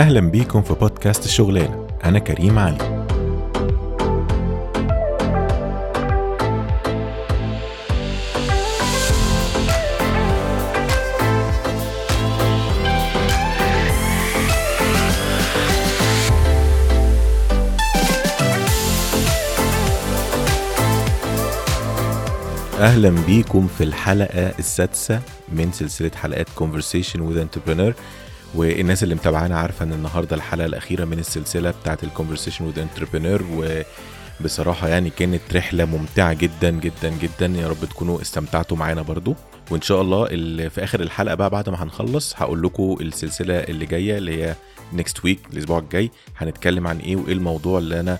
أهلا بيكم في بودكاست الشغلانة أنا كريم علي. أهلا بيكم في الحلقة السادسة من سلسلة حلقات Conversation with Entrepreneur. والناس اللي متابعانا عارفة إن النهاردة الحلقة الأخيرة من السلسلة بتاعة ال conversation with Entrepreneur وبصراحة يعني كانت رحلة ممتعة جدا جدا جدا. يا رب تكونوا استمتعتوا معانا برضو. وإن شاء الله في آخر الحلقة بقى بعد ما هنخلص هقول لكم السلسلة اللي جاية اللي هي next week الأسبوع الجاي. هنتكلم عن إيه وإيه الموضوع اللي أنا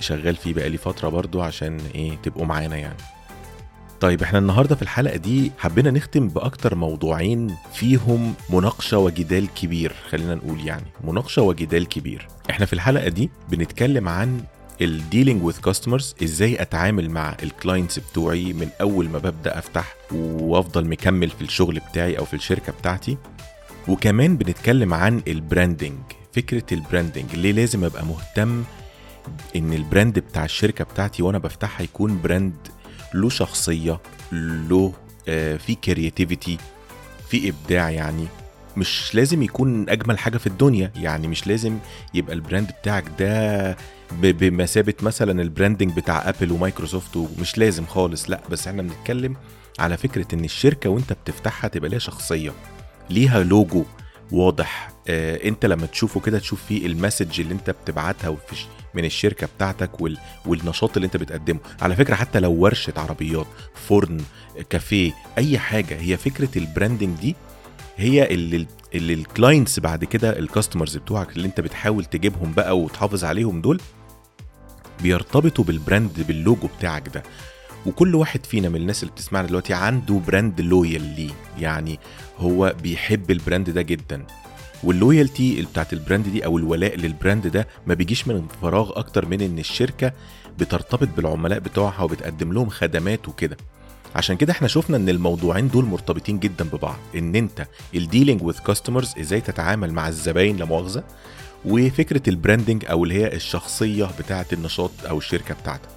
شغال فيه بقالي فترة برضو عشان إيه تبقوا معانا يعني. طيب إحنا النهارده في الحلقة دي حبينا نختم بأكتر موضوعين فيهم مناقشة وجدال كبير خلينا نقول يعني مناقشة وجدال كبير. إحنا في الحلقة دي بنتكلم عن ال dealing with customers إزاي أتعامل مع ال clients بتوعي من أول ما ببدأ أفتح وأفضل مكمل في الشغل بتاعي أو في الشركة بتاعتي. وكمان بنتكلم عن ال branding فكرة ال branding ليه لازم أبقى مهتم إن ال brand بتاع الشركة بتاعتي وأنا بفتحها يكون brand له شخصية له آه في creativity في إبداع يعني. مش لازم يكون أجمل حاجة في الدنيا يعني مش لازم يبقى ال brand بتاعك ده بمثابة مثلا ال branding بتاع ابل ومايكروسوفت ومش لازم خالص لأ بس إحنا بنتكلم على فكرة إن الشركة وأنت بتفتحها تبقى ليها شخصية ليها لوجو واضح آه انت لما تشوفه كده تشوف فيه ال message اللي انت بتبعتها من الشركة بتاعتك وال... والنشاط اللي انت بتقدمه. على فكرة حتى لو ورشة عربيات فرن كافيه أي حاجة هي فكرة ال branding دي هي اللي اللي ال clients بعد كده ال customers بتوعك اللي انت بتحاول تجيبهم بقى وتحافظ عليهم دول بيرتبطوا بال brand بال logo بتاعك ده. وكل واحد فينا من الناس اللي بتسمعنا دلوقتي عنده brand loyal ليه. يعني هو بيحب ال brand ده جدا. وال loyalty بتاعت ال brand دي أو الولاء لل brand ده ما بيجيش من فراغ أكتر من إن الشركة بترتبط بالعملاء بتوعها وبتقدم لهم خدمات وكده. عشان كده إحنا شفنا إن الموضوعين دول مرتبطين جدا ببعض. إن أنت ال dealing with customers إزاي تتعامل مع الزباين لا مؤاخذه وفكرة ال branding أو اللي هي الشخصية بتاعه النشاط أو الشركة بتاعتك.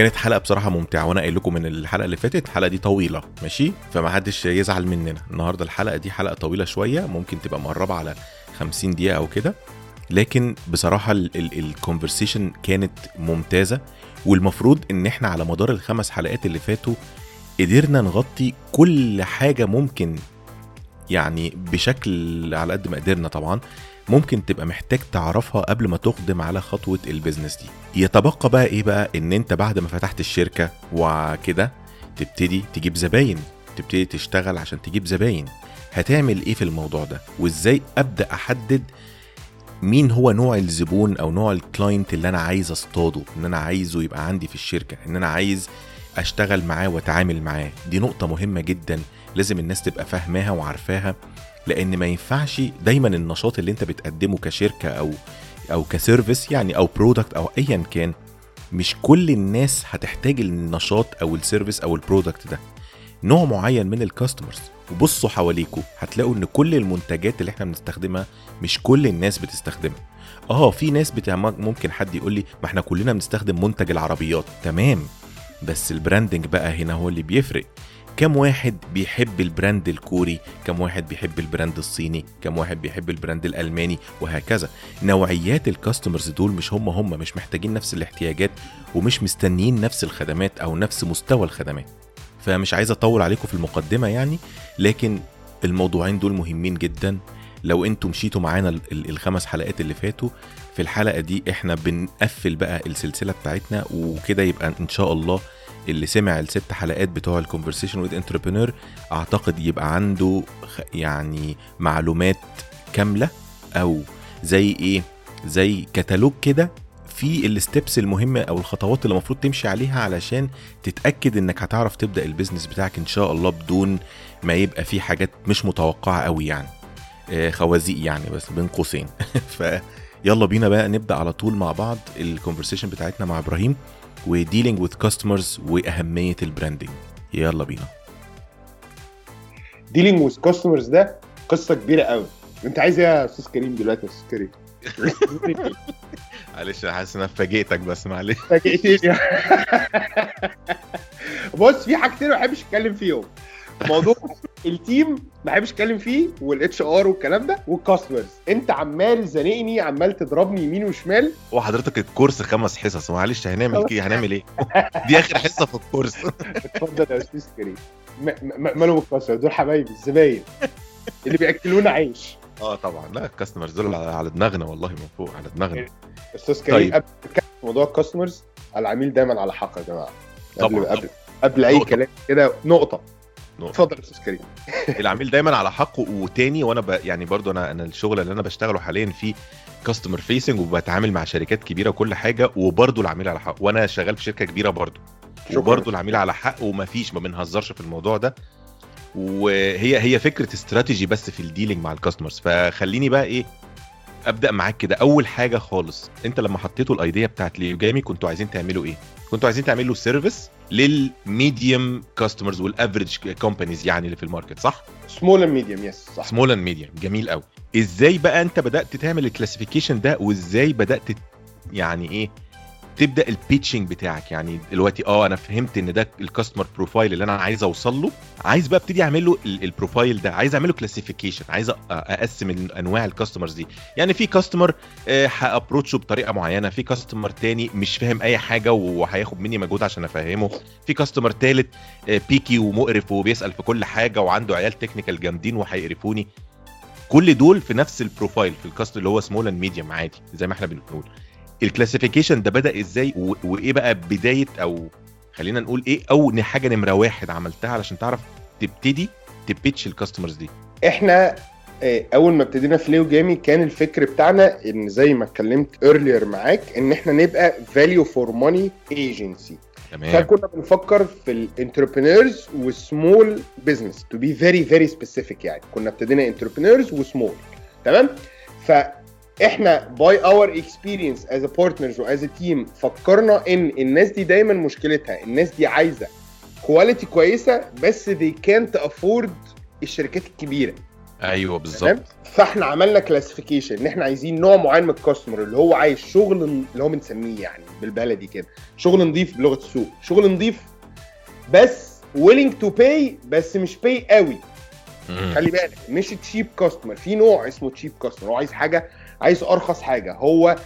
كانت حلقة بصراحة ممتعة وأنا قايل لكم من الحلقة اللي فاتت الحلقة دي طويلة ماشي؟ فما حدش يزعل مننا. النهارده الحلقة دي حلقة طويلة شوية ممكن تبقى مقربه على 50 دقيقة أو كده. لكن بصراحة ال conversation كانت ممتازة والمفروض إن إحنا على مدار الخمس حلقات اللي فاتوا قدرنا نغطي كل حاجة ممكن يعني بشكل على قد ما قدرنا طبعا. ممكن تبقى محتاج تعرفها قبل ما تقدم على خطوة ال business دي. يتبقى بقى إيه بقى؟ إن أنت بعد ما فتحت الشركة وكده تبتدي تجيب زباين. تبتدي تشتغل عشان تجيب زباين. هتعمل إيه في الموضوع ده؟ وإزاي أبدأ أحدد مين هو نوع الزبون أو نوع ال client اللي أنا عايز أصطاده إن أنا عايزه يبقى عندي في الشركة إن أنا عايز أشتغل معاه وأتعامل معاه؟ دي نقطة مهمة جدا. لازم الناس تبقى فاهماها وعارفاها لأن ما ينفعش دايما النشاط اللي أنت بتقدمه كشركة أو أو ك service يعني أو product أو ايا كان مش كل الناس هتحتاج النشاط أو ال service أو ال product ده. نوع معين من ال customers وبصوا حواليكوا هتلاقوا إن كل المنتجات اللي إحنا بنستخدمها مش كل الناس بتستخدمها. آه في ناس بتاع ممكن حد يقول لي ما إحنا كلنا بنستخدم منتج العربيات. تمام. بس ال branding بقى هنا هو اللي بيفرق. كم واحد بيحب ال brand الكوري كم واحد بيحب ال brand الصيني كم واحد بيحب ال brand الألماني وهكذا. نوعيات ال customers دول مش هم هم مش محتاجين نفس الاحتياجات ومش مستنيين نفس الخدمات أو نفس مستوى الخدمات. فمش عايز أطول عليكم في المقدمة يعني لكن الموضوعين دول مهمين جدا. لو أنتوا مشيتوا معانا الخمس حلقات اللي فاتوا في الحلقة دي إحنا بنقفل بقى السلسلة بتاعتنا وكده يبقى إن شاء الله اللي سمع الست حلقات بتوع ال conversation with entrepreneur أعتقد يبقى عنده يعني معلومات كاملة أو زي إيه زي كتالوج كده في ال steps المهمة أو الخطوات اللي المفروض تمشي عليها علشان تتأكد إنك هتعرف تبدأ ال business بتاعك إن شاء الله بدون ما يبقى في حاجات مش متوقعة قوي يعني. آه خوازيق يعني بس بين قوسين. فيلا بينا بقى نبدأ على طول مع بعض ال conversation بتاعتنا مع إبراهيم. و dealing with customers واهميه ال branding يلا بينا. dealing with customers ده قصة كبيرة قوي. انت عايز إيه يا أستاذ كريم دلوقتي يا أستاذ كريم؟ معلش أنا حاسس إن أنا فاجئتك بس معلش. فاجئتني بص في حاجتين ما بحبش أتكلم فيهم. موضوع ال team ما بحبش اتكلم فيه وال HR والكلام ده وال customers انت عمال زنقني عمال تضربني يمين وشمال. هو حضرتك ال course خمس حصص معلش هنعمل إيه هنعمل إيه؟ دي آخر حصة في ال course. اتفضل يا أستاذ كريم. مالهم الكاستمر دول حبايبي الزباين. اللي بيأكلونا عيش. آه طبعا. لا الكاستمرز دول على دماغنا والله من فوق على دماغنا. أستاذ كريم طيب. قبل موضوع الكاستمرز العميل دايما على حق يا جماعة. قبل طبعاً، قبل قبل أي نقطة. كلام كده نقطة. نقطة. اتفضل يا أستاذ كريم العميل دايما على حقه وتاني وأنا ب... يعني برضو أنا أنا الشغل اللي أنا بشتغله حاليا فيه كاستمر فيسنج وبتعامل مع شركات كبيرة وكل حاجة وبرضو العميل على حق وأنا شغال في شركة كبيرة برضو. وبرضو العميل على حق ومفيش ما بنهزرش في الموضوع ده وهي هي فكرة استراتيجي بس في ال dealing مع ال customers فخليني بقى إيه أبدأ معاك كده. أول حاجة خالص أنت لما حطيتوا ال idea بتاعت ليوجامي كنتوا عايزين تعملوا إيه؟ كنتوا عايزين تعملوا service لل medium customers وال average companies يعني اللي في ال market صح؟ small and medium yes صح. small and medium جميل قوي إزاي بقى أنت بدأت تعمل ال classification ده وإزاي بدأت يعني إيه تبدا ال pitching بتاعك. يعني دلوقتي آه أنا فهمت إن ده ال customer profile اللي أنا عايز أوصل له. عايز بقى أبتدي أعمل له ال- ال profile ده. عايز اعمله classification عايز أقسم أنواع ال customers دي. يعني في customer ه approach ه بطريقة معينة. في customer تاني مش فاهم أي حاجة وهياخد مني مجهود عشان أفهمه. في customer تالت آه، picky ومقرف وبيسأل في كل حاجة وعنده عيال technical جامدين وهيقرفوني. كل دول في نفس ال profile في الكاست اللي هو small and medium عادي زي ما إحنا بنقول. ال classification ده بدأ إزاي وإيه بقى بداية أو خلينا نقول إيه أو حاجة نمرة واحد عملتها علشان تعرف تبتدي ت pitch ال customers دي؟ إحنا آه، أول ما ابتدينا في ليوجامي كان الفكر بتاعنا إن زي ما اتكلمت earlier معاك إن إحنا نبقى value for money agency. تمام. فكنا بنفكر في ال entrepreneurs وال small business to be very very specific يعني. كنا ابتدينا entrepreneurs و small تمام؟ فاحنا by our experience as partners و as team فكرنا إن الناس دي دايما مشكلتها الناس دي عايزة quality كويسة بس they can't afford الشركات الكبيرة. أيوه بالظبط. فإحنا عملنا classification إن إحنا عايزين نوع معين من ال customer اللي هو عايز شغل اللي هو بنسميه يعني بالبلدي كده شغل نظيف بلغة السوق شغل نظيف بس willing to pay بس مش pay قوي. خلي بالك مش cheap customer في نوع اسمه cheap customer هو عايز حاجة عايز أرخص حاجة. هو.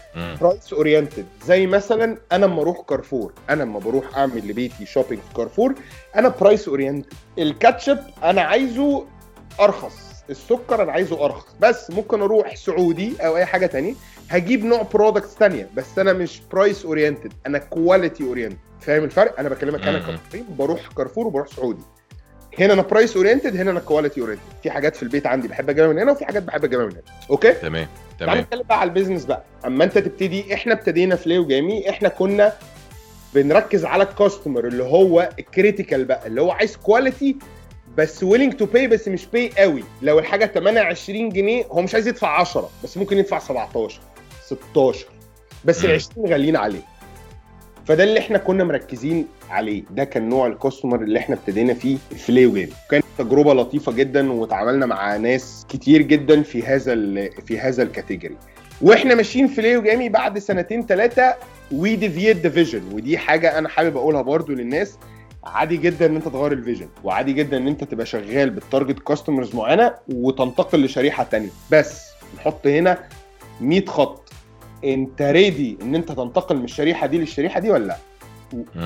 price oriented زي مثلا أنا لما أروح كارفور أنا لما بروح أعمل لبيتي shopping في كارفور أنا price oriented الكاتشب أنا عايزه أرخص. السكر أنا عايزه أرخص. بس ممكن أروح سعودي أو أي حاجة تانية هجيب نوع products تانية. بس أنا مش price oriented أنا quality oriented فاهم الفرق؟ أنا بكلمك أنا. كارفور بروح كارفور وبروح سعودي. هنا أنا price oriented هنا أنا quality oriented في حاجات في البيت عندي بحب اجيبها من هنا وفي حاجات بحب اجيبها من هنا. okay؟ تمام تعال تمام. نتكلم بقى على ال business بقى. أما أنت تبتدي إحنا ابتدينا في ليو جامي إحنا كنا بنركز على ال customer اللي هو ال critical بقى اللي هو عايز quality بس willing to pay بس مش pay قوي. لو الحاجة ثمنها 20 جنيه هو مش عايز يدفع 10 بس ممكن يدفع 17 16 بس. ال 20 غاليين عليه. فده اللي إحنا كنا مركزين عليه. ده كان نوع ال customer اللي إحنا ابتدينا فيه في ليو جامي كانت تجربة لطيفة جدا وتعاملنا مع ناس كتير جدا في هذا في هذا ال category وإحنا ماشيين في ليو جامي بعد سنتين ثلاثة we divert the vision ودي حاجة أنا حابب أقولها برضو للناس. عادي جدا إن أنت تغير ال vision وعادي جدا إن أنت تبقى شغال بال target customers معينة وتنتقل لشريحة تانية. بس نحط هنا 100 خط. انت ready ان انت تنتقل من الشريحة دي للشريحة دي ولا لا.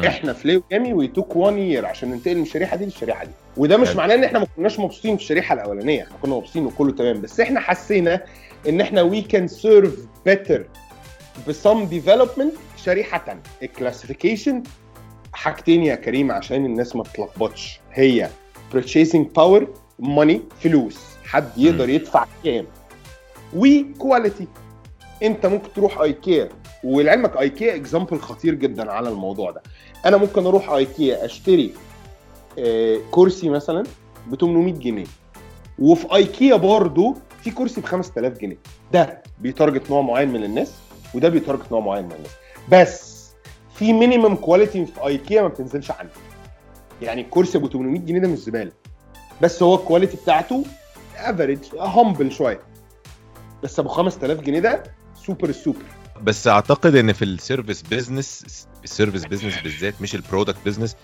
إحنا في ليو جامي we took 1 year عشان ننتقل من الشريحة دي للشريحة دي. وده مش. معناه ان إحنا ما كناش مبسوطين في الشريحة الأولانية. إحنا كنا مبسوطين وكله تمام. بس إحنا حسينا ان إحنا وي كان سيرف بيتر بسم ديفلوبمنت شريحة ثانية ال classification حاجتين يا كريم عشان الناس ما تتلخبطش. هي purchasing power money فلوس. حد يقدر يدفع كام؟ و quality انت ممكن تروح ايكيا ولعلمك ايكيا example خطير جدا على الموضوع ده. أنا ممكن أروح ايكيا اشتري آه، كرسي مثلا ب 800 جنيه وفي ايكيا برضو في كرسي ب 5000 جنيه. ده بي target نوع معين من الناس وده بي target نوع معين من الناس. بس في minimum quality في ايكيا ما بتنزلش عنه. يعني الكرسي ابو 800 جنيه ده مش زبالة. بس هو ال quality بتاعته average humble شوية. بس ابو 5000 جنيه ده super ال super بس اعتقد ان في ال service business ال service business بالذات مش ال product business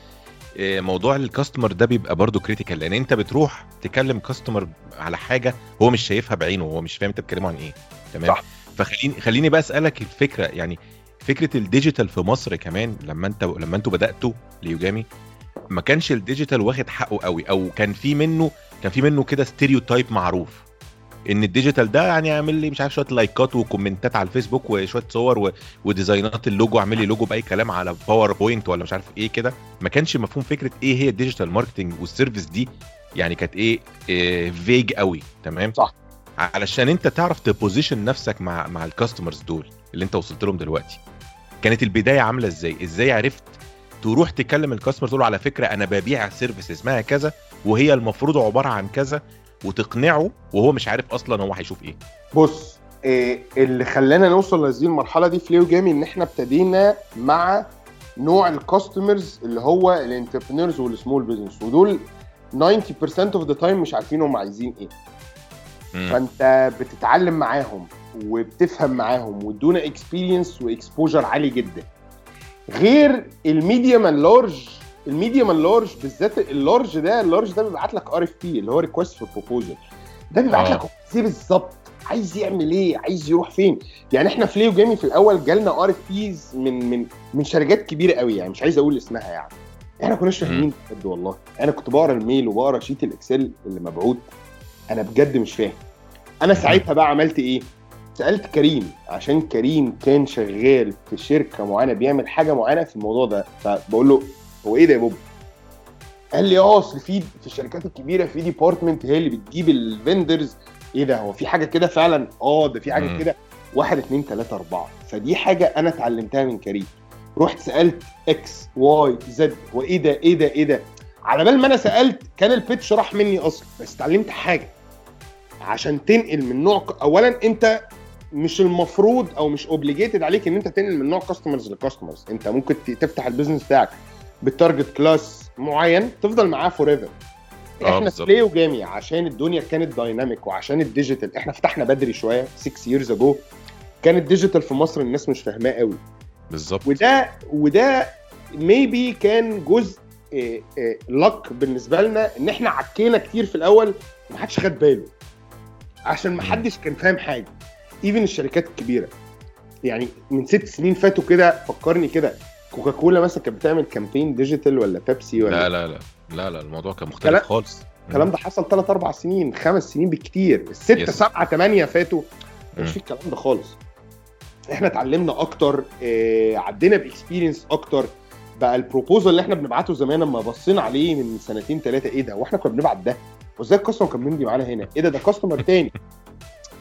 موضوع ال customer ده بيبقى برضه critical لأن انت بتروح تكلم customer على حاجة هو مش شايفها بعينه هو مش فاهم انت بتتكلموا عن إيه. تمام؟ صح. فخليني خليني بقى اسألك الفكرة يعني فكرة ال digital في مصر كمان لما انت لما أنتوا بدأتوا ليو جامي ما كانش ال digital واخد حقه قوي أو كان في منه كان في منه كده stereotype معروف. إن ال digital ده يعني اعمل لي مش عارف شوية likeات و commentات على الفيسبوك وشوية صور و... و designات ال logo اعمل لي لوجو بأي كلام على باوربوينت ولا مش عارف إيه كده. ما كانش مفهوم فكرة إيه هي ال digital marketing وال service دي. يعني كانت إيه, إيه vague قوي تمام؟ صح. علشان أنت تعرف ت position نفسك مع مع ال customers دول اللي أنت وصلت لهم دلوقتي. كانت البداية عاملة إزاي؟ إزاي عرفت تروح تكلم ال customer تقول على فكرة أنا ببيع service اسمها كذا وهي المفروض عبارة عن كذا وتقنعه وهو مش عارف أصلا هو هيشوف إيه. بص إيه اللي خلانا نوصل لهذه المرحلة دي في ليو جامي إن إحنا ابتدينا مع نوع ال customers اللي هو ال entrepreneurs وال small business ودول 90% of the time مش عارفين هم عايزين إيه. فأنت بتتعلم معاهم وبتفهم معاهم وادونا experience و exposure عالي جدا. غير ال medium and large ال medium and large بالذات ال large ده ال large ده بيبعت لك RFP اللي هو request for proposal ده بيبعت آه. لك عايز إيه بالظبط؟ عايز يعمل إيه؟ عايز يروح فين؟ يعني إحنا في ليو جامي في الأول جالنا RFPs من من من شركات كبيرة قوي يعني مش عايز أقول اسمها يعني. إحنا كناش فاهمين بجد والله. أنا كنت بقرأ ال mail وبقرأ sheet الإكسل اللي مبعوت أنا بجد مش فاهم. أنا ساعتها بقى عملت إيه؟ سألت كريم. عشان كريم كان شغال في شركة معينة بيعمل حاجة معينة في الموضوع ده. فبقول له هو إيه ده يا بوب؟ قال لي آه أصل في في الشركات الكبيرة في department هي اللي بتجيب ال vendors إيه ده؟ هو في حاجة كده فعلا؟ آه ده في حاجة. كده. واحد اتنين تلاتة أربعة. فدي حاجة أنا اتعلمتها من كريم. رحت سألت X Y Z هو إيه ده؟ إيه ده؟ إيه ده؟ على بال ما أنا سألت كان ال pitch راح مني أصلا. بس اتعلمت حاجة. عشان تنقل من نوع اولا أنت مش المفروض أو مش obligated عليك إن أنت تنقل من نوع customers ل customers أنت ممكن تفتح ال business بتاعك. بال target class معين تفضل معاه forever آه، إحنا. بلاي وجامي عشان الدنيا كانت dynamic وعشان ال digital إحنا فتحنا بدري شوية 6 years ago كان ال digital في مصر الناس مش فاهماه قوي. بالظبط. وده وده maybe كان جزء luck بالنسبة لنا إن إحنا عكينا كتير في الأول ومحدش خد باله. عشان محدش كان فاهم حاجة. even الشركات الكبيرة. يعني من ست سنين فاتوا كده فكرني كده. كوكاكولا مثلا كانت بتعمل campaign digital ولا بيبسي ولا لا لا لا. لا لا الموضوع كان. مختلف خالص. الكلام ده حصل ثلاث أربع سنين خمس سنين بالكتير الستة yes. سبعة ثمانية فاتوا. مش. في الكلام ده خالص. إحنا اتعلمنا أكتر آه عدينا ب experience أكتر. بقى ال proposal اللي إحنا بنبعته زمان لما بصينا عليه من سنتين ثلاثة إيه ده؟ وإحنا كنا بنبعت ده. وإزاي ال customer كان بيمضي معانا هنا؟ إيه ده؟ ده customer تاني.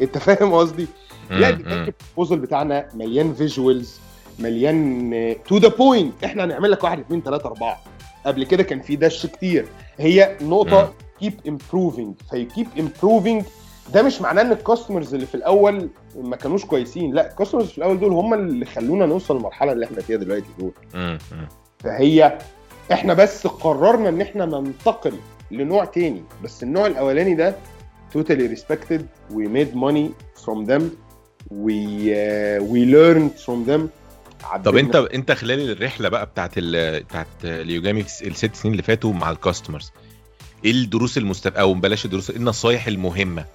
أنت فاهم قصدي؟ لا. كان ال proposal بتاعنا مليان visuals مليان to the point إحنا هنعمل لك واحد اثنين ثلاثة أربعة. قبل كده كان في دش كتير. هي نقطة keep improving ف you keep improving ده مش معناه إن ال customers اللي في الأول ما كانوش كويسين. لا ال customers في الأول دول هم اللي خلونا نوصل للمرحلة اللي إحنا فيها دلوقتي دول. فهي إحنا بس قررنا إن إحنا ننتقل لنوع تاني. بس النوع الأولاني ده totally respected. We made money from them. We uh, we learned from them. طب انت انت خلال الرحلة بقى بتاعت ال... بتاعت اليوجامي الست سنين اللي فاتوا مع ال customers إيه الدروس المستف أو بلاش الدروس إيه النصايح المهمة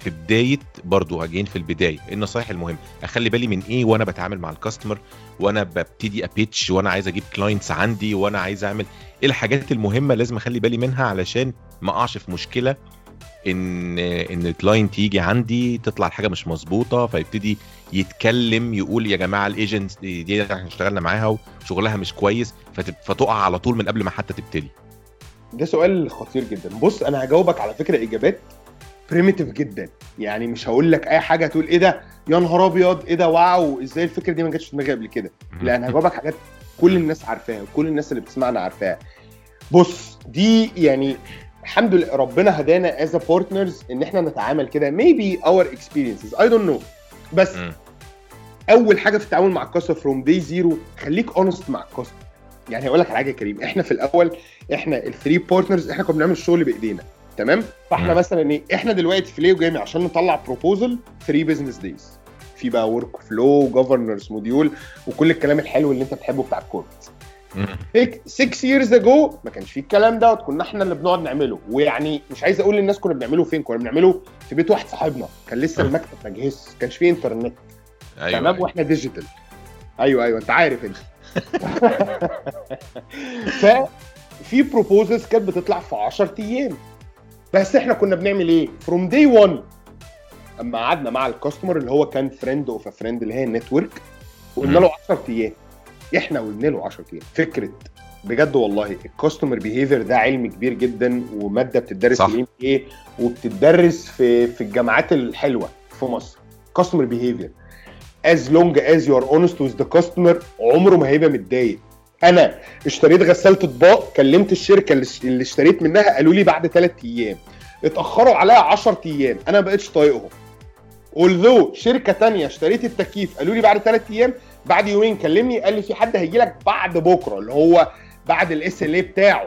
في بداية برضو هجين في البداية إيه النصايح المهمة؟ اخلي بالي من إيه وأنا بتعامل مع ال customer وأنا ببتدي ا pitch وأنا عايز أجيب clients عندي وأنا عايز اعمل إيه الحاجات المهمة لازم اخلي بالي منها علشان ما اقعش في مشكلة ان ان ال client يجي عندي تطلع الحاجة مش مظبوطة فيبتدي يتكلم يقول يا جماعة الايجنت دي, إحنا اشتغلنا معاها وشغلها مش كويس فتقع على طول من قبل ما حتى تبتدي. ده سؤال خطير جدا. بص أنا هجاوبك على فكرة اجابات primitive جدا. يعني مش هقول لك أي حاجة تقول إيه ده؟ يا نهار أبيض! إيه ده؟ واو! إزاي الفكرة دي ما جاتش في دماغي قبل كده؟ لا أنا هجاوبك حاجات كل الناس عارفاها وكل الناس اللي بتسمعنا عارفاها. بص دي يعني الحمد لله ربنا هدانا as partners إن إحنا نتعامل كده. Maybe our experiences. I don't know. بس. أول حاجة في التعامل مع ال customer from day zero خليك honest مع ال customer يعني هقول لك على حاجة يا كريم إحنا في الأول إحنا ال three partners إحنا كنا بنعمل الشغل بإيدينا تمام؟ فإحنا. مثلا إيه إحنا دلوقتي في ليو جيمي عشان نطلع proposal 3 business days في بقى workflow governance module وكل الكلام الحلو اللي أنت بتحبه بتاع ال corporate مم. 6 years ago ما كانش فيه الكلام ده كنا إحنا اللي بنقعد نعمله. ويعني مش عايز أقول للناس كنا بنعمله فين كنا بنعمله في بيت واحد صاحبنا كان لسه المكتب ما جهزش ما كانش فيه انترنت أيوه تمام أيوة. وإحنا digital أيوه أيوه أنت عارف إنت. ففي proposals كانت بتطلع في 10 أيام. بس إحنا كنا بنعمل إيه؟ from day 1 أما قعدنا مع ال customer اللي هو كان friend of friend اللي هي ال network وقلنا له 10 أيام. إحنا قلنا له 10 أيام. فكرة بجد والله ال customer behavior ده علم كبير جدا ومادة بتدرس صح. في ال MA وبتدرس في في الجامعات الحلوة في مصر. كاستمر بيهيفير as long as you are honest with the customer عمره ما هيبقى متضايق. أنا اشتريت غساله اطباق كلمت الشركة اللي اشتريت منها قالوا لي بعد ثلاث أيام. اتأخروا عليا 10 أيام. أنا ما بقتش طايقهم. Although شركة تانية اشتريت التكييف قالوا لي بعد ثلاث أيام. بعد يومين كلمني قال لي في حد هيجي لك بعد بكرة اللي هو بعد الاس ال بتاعه.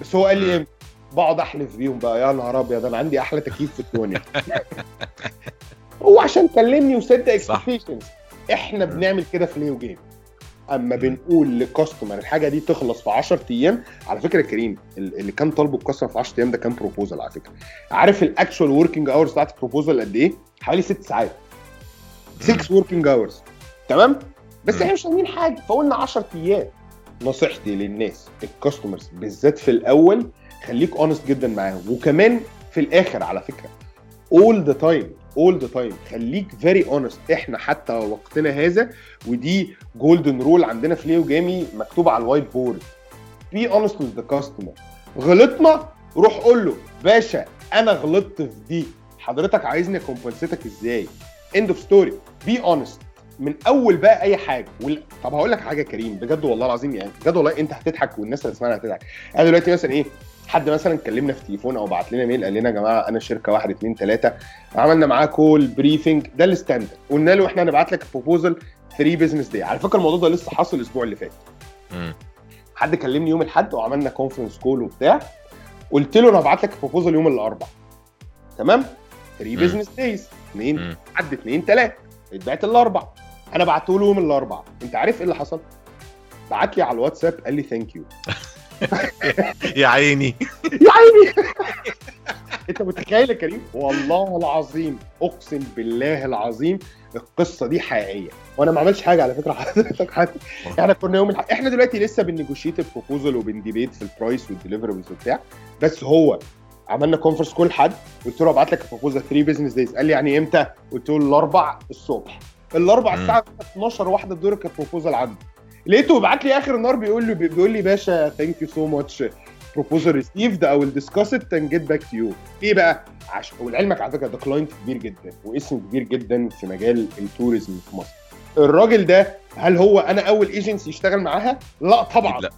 بس هو قال لي إمتى بقعد أحلف بيهم بقى. يا نهار أبيض أنا عندي أحلى تكييف في الدنيا. هو عشان كلمني صح. expectations إحنا بنعمل كده في ليو جيم اما بنقول ل customer الحاجة دي تخلص في 10 أيام على فكرة كريم ال- اللي كان طالبه ال customer في 10 أيام ده كان proposal على فكرة. عارف ال actual working hours بتاعت البروبوزال قد إيه؟ حوالي 6 ساعات. 6 working hours تمام؟ بس. إحنا مش فاهمين حاجة فقلنا 10 أيام. نصيحتي للناس ال customers بالذات في الأول خليك honest جدا معاهم. وكمان في الآخر على فكرة all the time. All the time. خليك very honest. إحنا حتى وقتنا هذا ودي golden rule عندنا في ليو جامي مكتوبه على ال whiteboard be honest with the customer. غلطنا روح قول له باشا أنا غلطت في دي. حضرتك عايزني ا compensate ك إزاي؟ End of story. Be honest. من أول بقى أي حاجة. وال... طب هقول لك حاجة كريم. بجد والله العظيم يعني بجد والله أنت هتضحك والناس اللي تسمعنا هتضحك. أنا دلوقتي مثلا إيه؟ حد مثلا كلمنا في تليفون أو بعت لنا mail قال لنا يا جماعة أنا شركة واحد اتنين تلاتة عملنا معاه call briefing ده ال standard. قلنا له إحنا هنبعت لك proposal 3 business day على فكرة الموضوع ده لسه حاصل الأسبوع اللي فات. حد كلمني يوم الأحد وعملنا conference call وبتاع قلت له أنا هبعت لك proposal يوم الأربعاء. تمام؟ 3 مم. business days اثنين. حد اثنين ثلاثة اتبعت الاربع أنا بعته له يوم الاربع أنت عارف إيه اللي حصل؟ بعت لي على الواتساب قال لي thank you يا عيني. يا عيني. انت متخيل يا كريم؟ والله العظيم اقسم بالله العظيم القصة دي حقيقية. وأنا ما عملتش حاجة على فكرة حضرتك حتى. إحنا كنا يوم الح... إحنا دلوقتي لسه بنيجوشيت البروبوزل وبنديبيت في البرايس والديليفربلز وبتاع. بس هو عملنا conference call حد قلت له ابعت لك ال proposal 3 business days قال لي يعني إمتى؟ قلت له الأربع الصبح. الأربع. الساعة 12 واحدة الضهر ال proposal عنده لقيته بيبعت لي آخر النهار بيقول لي بيقول لي باشا thank you so much proposal received will discuss it and get back to you إيه بقى عشان ولعلمك على فكرة ده client كبير جدا واسم كبير جدا في مجال ال tourism في مصر. الراجل ده هل هو أنا أول ايجنسي يشتغل معاها؟ لا طبعا. لا.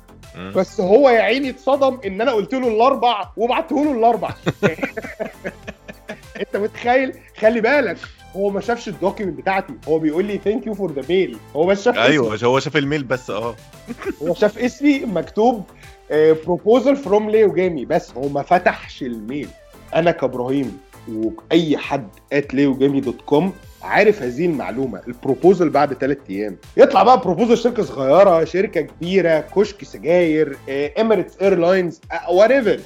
بس هو يا عيني اتصدم إن أنا قلت له الأربع وبعته له الأربع. أنت متخيل؟ خلي بالك. هو ما شافش ال document بتاعتي. هو بيقول لي thank you for the mail هو بس شاف أيوه هو شاف ال mail بس آه. هو شاف اسمي مكتوب proposal from ليو جامي بس هو ما فتحش ال mail. أنا كإبراهيم وأي حد at ليو جامي dot com عارف هذه المعلومة. ال proposal بعد ثلاث أيام. يطلع بقى proposal شركة صغيرة شركة كبيرة كشك سجاير Emirates Airlines whatever.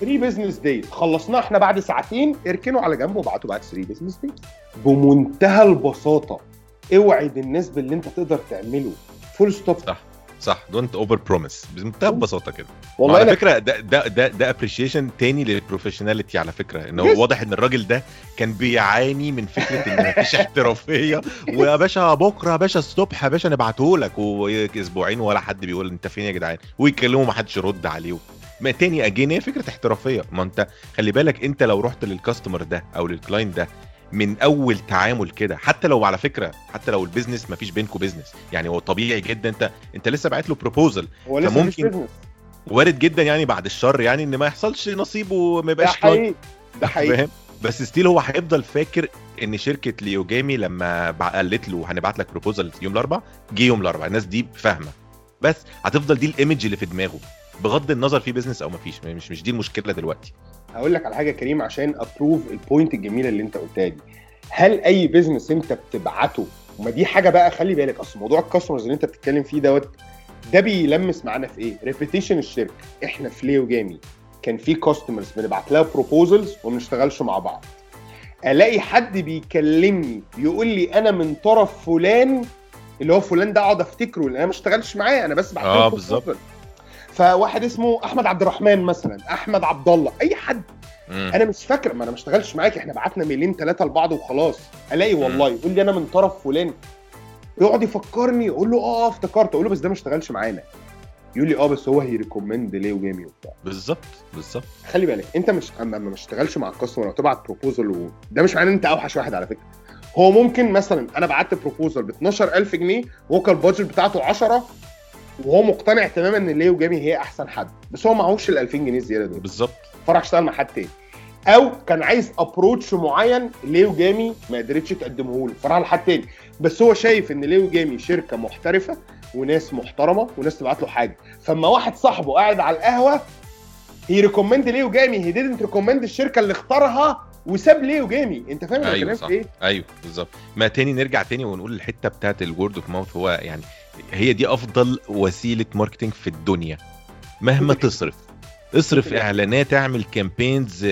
3 business days خلصناه إحنا بعد ساعتين اركنوا على جنب وابعتوا بعد 3 business days بمنتهى البساطة اوعد الناس باللي انت تقدر تعمله. full stop صح صح. don't over promise بمنتهى البساطة كده. والله على فكرة ده ده ده ده appreciation تاني لل professionality على فكرة. ان. هو واضح إن الراجل ده كان بيعاني من فكرة إن مفيش احترافية. ويا باشا بكرة يا باشا الصبح يا باشا نبعته لك واسبوعين ولا حد بيقول أنت فين يا جدعان؟ ويكلمه ما حدش يرد عليه. ما تاني again هي فكرة احترافية. ما أنت خلي بالك أنت لو رحت لل customer ده أو لل client ده من أول تعامل كده حتى لو على فكرة حتى لو ال business ما فيش بينكم business يعني هو طبيعي جدا. أنت أنت لسه باعت له proposal هو لسه فممكن وارد جدا يعني بعد الشر يعني إن ما يحصلش نصيب وما ده يبقاش client حقيقي. ده حقيقي. فاهم؟ بس still هو هيفضل فاكر إن شركة ليوجامي لما قالت له هنبعت لك proposal يوم الأربعاء جه يوم الأربعاء. الناس دي فاهمة. بس هتفضل دي ال image اللي في دماغه. بغض النظر في business أو مفيش مش مش دي المشكلة دلوقتي. هقول لك على حاجة كريم عشان ا prove ال point الجميلة اللي أنت قلتها دي. هل أي business أنت بتبعته؟ وما دي حاجة بقى خلي بالك أصل موضوع ال customers اللي أنت بتتكلم فيه دوت ده بيلمس معانا في إيه؟ reputation الشركة. إحنا في ليو جامي كان في customers بنبعت لها proposals وما بنشتغلش مع بعض. ألاقي حد بيكلمني يقول لي أنا من طرف فلان اللي هو فلان ده أقعد أفتكره لأن أنا ما اشتغلش معاه أنا بس بعت له آه proposal. بالظبط فواحد اسمه أحمد عبد الرحمن مثلا أحمد عبد الله أي حد. مم. أنا مش فاكر ما أنا ما اشتغلش معاك إحنا بعتنا ميلين ثلاثة لبعض وخلاص. ألاقي والله يقول لي أنا من طرف فلان. يقعد يفكرني يقول له آه افتكرت أقول له بس ده ما اشتغلش معانا. يقول لي آه بس هو هي recommend ليو جامي وبتاع. بالظبط بالظبط. خلي بالك أنت مش اما ما اشتغلش مع ال customer أو تبعت proposal و... ده مش معناه إن أنت أوحش واحد على فكرة. هو ممكن مثلا أنا بعت proposal ب 12000 جنيه وهو كان ال budget بتاعته 10 وهو مقتنع تماما إن ليو جامي هي أحسن حد. بس هو معهوش ال 2000 جنيه الزياده دول. بالظبط. فراح اشتغل مع حد تاني. أو كان عايز approach معين ليو جامي ما قدرتش تقدمه له. فراح لحد تاني. بس هو شايف إن ليو جامي شركة محترفة وناس محترمة وناس تبعت له حاجة. فاما واحد صاحبه قاعد على القهوة هي recommend ليو جامي. he didn't recommend الشركة اللي اختارها وساب ليو جامي. أنت فاهم أنا أيوه بتكلم صح. في إيه؟ أيوه بالظبط. ما تاني نرجع تاني ونقول الحتة بتاعت ال word of mouth هو يعني هي دي أفضل وسيلة marketing في الدنيا. مهما تصرف. اصرف إعلانات اعمل campaigns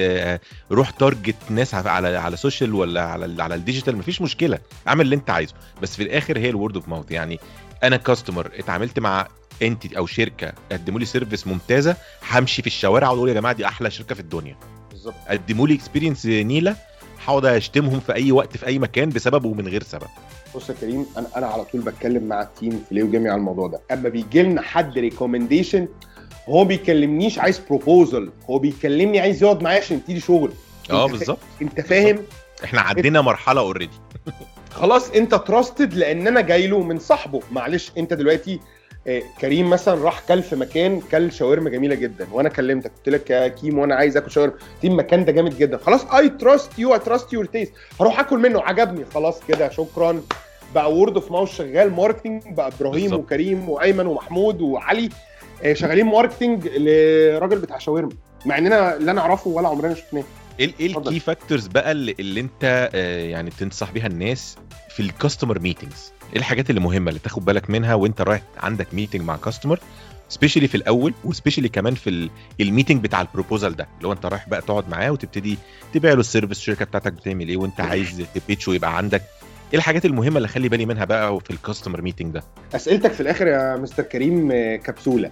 روح target ناس على على social ولا على على ال digital مفيش مشكلة. اعمل اللي انت عايزه. بس في الآخر هي ال word of mouth يعني أنا customer اتعاملت مع انت أو شركة قدموا لي service ممتازة همشي في الشوارع وأقول يا جماعة دي أحلى شركة في الدنيا. بالظبط. قدموا لي experience نيلة هقعد أشتمهم في أي وقت في أي مكان بسبب ومن غير سبب. بص يا كريم أنا أنا على طول بتكلم مع ال team في ليو جامي على الموضوع ده. أما بيجي لنا حد recommendation هو بيكلمنيش عايز proposal هو بيكلمني عايز يقعد معايا عشان يبتدي شغل. آه بالظبط. أنت فاهم؟ إحنا عدينا مرحلة already خلاص أنت trusted لأن أنا جاي له من صاحبه. معلش أنت دلوقتي كريم مثلا راح كل في مكان كل شاورما جميلة جدا وأنا كلمتك قلت لك يا كريم وأنا عايز آكل شاورما. لي المكان ده جامد جدا. خلاص I trust you I trust your taste هروح آكل منه. عجبني. خلاص كده شكرا. بقى word of mouth شغال. marketing بقى إبراهيم بالظبط. وكريم وأيمن ومحمود وعلي آه، شغالين marketing لراجل بتاع شاورما. مع إننا لا نعرفه ولا عمرنا شفناه. إيه إيه. ال key factors بقى اللي, اللي انت آه، يعني تنصح بيها الناس في ال customer meetings إيه الحاجات اللي مهمة اللي تاخد بالك منها وانت رايح عندك meeting مع customer specially في الأول و specially كمان في ال- ال meeting بتاع ال proposal ده. اللي هو انت رايح بقى تقعد معاه وتبتدي تبيع له ال service الشركة بتاعتك بتعمل إيه وانت عايز ت pitch ويبقى عندك. إيه الحاجات المهمة اللي خلي بالي منها بقى في ال customer meeting ده؟ أسئلتك في الآخر يا مستر كريم آه، كبسولة.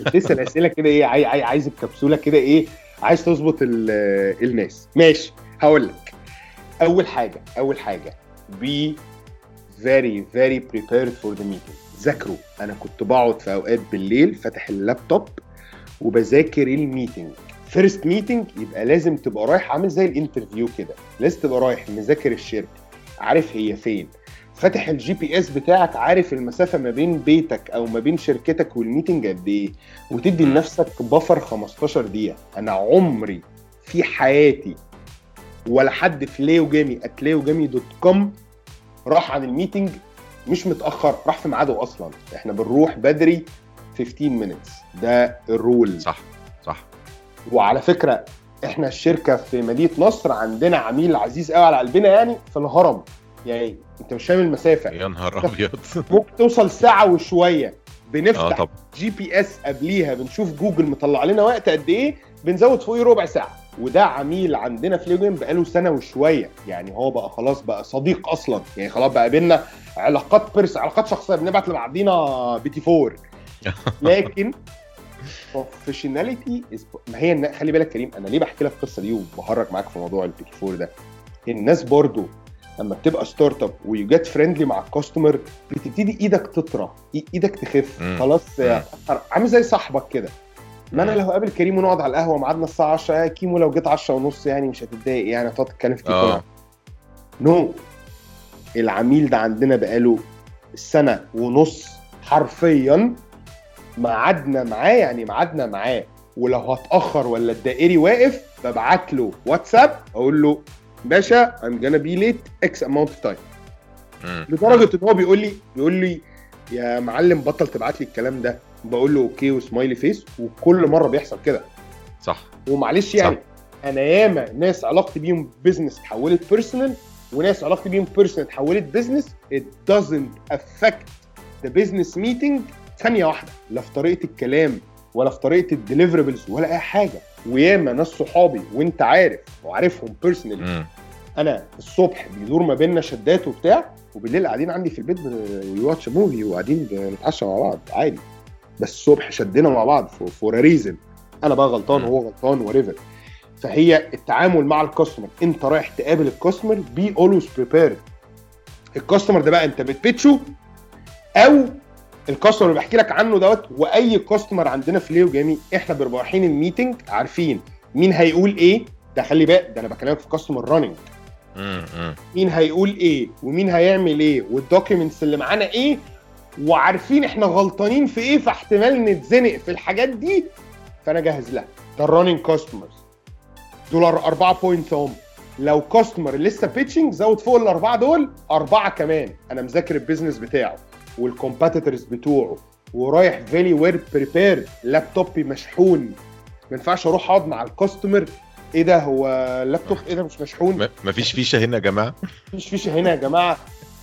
بتسأل أسئلة كده إيه عاي- عاي- عايز الكبسولة كده إيه عايز تظبط ال- الناس. ماشي هقول لك أول حاجة أول حاجة be very very prepared for the meeting. ذاكروا. أنا كنت بقعد في أوقات بالليل فاتح اللابتوب وبذاكر ال meeting. First meeting يبقى لازم تبقى رايح عامل زي ال interview كده. لازم تبقى رايح مذاكر الشركة عارف هي فين. فاتح ال GPS بتاعك عارف المسافة ما بين بيتك أو ما بين شركتك وال meeting قد إيه وتدي. لنفسك buffer 15 دقيقة. أنا عمري في حياتي ولا حد في ليو جامي at ليو جامي dot com راح عن ال meeting مش متأخر راح في ميعاده أصلا. إحنا بنروح بدري 15 minutes. ده ال rule. صح صح. وعلى فكرة إحنا الشركة في مدينة نصر عندنا عميل عزيز قوي على قلبنا يعني في الهرم يعني أنت مش فاهم المسافة. يا نهار أبيض. ممكن توصل ساعة وشوية. بنفتح طب. GPS قبليها بنشوف جوجل مطلع لنا وقت قد إيه بنزود فوقيه ربع ساعة. وده عميل عندنا في ليجن بقاله سنة وشوية. يعني هو بقى خلاص بقى صديق أصلا. يعني خلاص بقى بينا علاقات pers علاقات شخصية. بنبعت لبعضينا بيتي فور لكن professionality ما هي خلي بالك كريم أنا ليه بحكي لك القصة دي وبهرج معاك في موضوع البيتي فور ده؟ الناس برضو لما بتبقى start up و you get friendly مع ال customer بتبتدي إيدك تطرى إيدك تخف. خلاص مم. عامل زي صاحبك كده ما أنا. لو قابل كريم ونقعد على القهوة ميعادنا الساعة 10 يا كيمو لو جيت 10 ونص يعني مش هتتضايق يعني هتقعد تتكلم في تليفون نو العميل ده عندنا بقاله سنة ونص حرفيا ميعادنا معاه يعني ميعادنا معاه ولو هتأخر ولا الدائري واقف ببعت له واتساب أقول له باشا I'm gonna be late X amount of time. لدرجة إن هو بيقول لي بيقول لي يا معلم بطل تبعت لي الكلام ده. بقول له OK و smiley face وكل مرة بيحصل كده. صح. ومعلش يعني أنا ياما ناس علاقتي بيهم business اتحولت personal وناس علاقتي بيهم personal اتحولت business it doesn't affect the business meeting ثانية واحدة. لا في طريقة الكلام ولا في طريقة ال deliverables ولا أي حاجة. وياما ناس صحابي وانت عارف وعارفهم personally. أنا الصبح بيدور ما بيننا شدات وبتاع وبالليل قاعدين عندي في البيت watch movie وقاعدين بنتعشى مع بعض عادي. بس الصبح شدنا مع بعض for reason أنا بقى غلطان. وهو غلطان whatever فهي التعامل مع ال customer انت رايح تقابل ال customer be always prepared ال customer ده بقى انت بتبيتشه أو ال customer اللي بحكي لك عنه دوت وأي customer عندنا في ليو جميل إحنا بنبقى رايحين ال meeting عارفين مين هيقول إيه. ده خلي بالك ده أنا بكلمك في customer running. مين هيقول إيه ومين هيعمل إيه وال documents اللي معانا إيه وعارفين إحنا غلطانين في إيه فاحتمال نتزنق في الحاجات دي. فأنا جاهز لها ده ال running customers دول أربعة points هم. لو customer لسه pitching زود فوق الأربعة دول أربعة كمان. أنا مذاكر ال business بتاعه. وال competitors بتوعه ورايح very well prepared لابتوبي مشحون. ما ينفعش أروح أقعد مع ال customer إيه ده؟ هو اللابتوب إيه ده؟ مش مشحون؟ ما- مفيش فيشة هنا يا جماعة؟ مفيش فيشة هنا يا جماعة.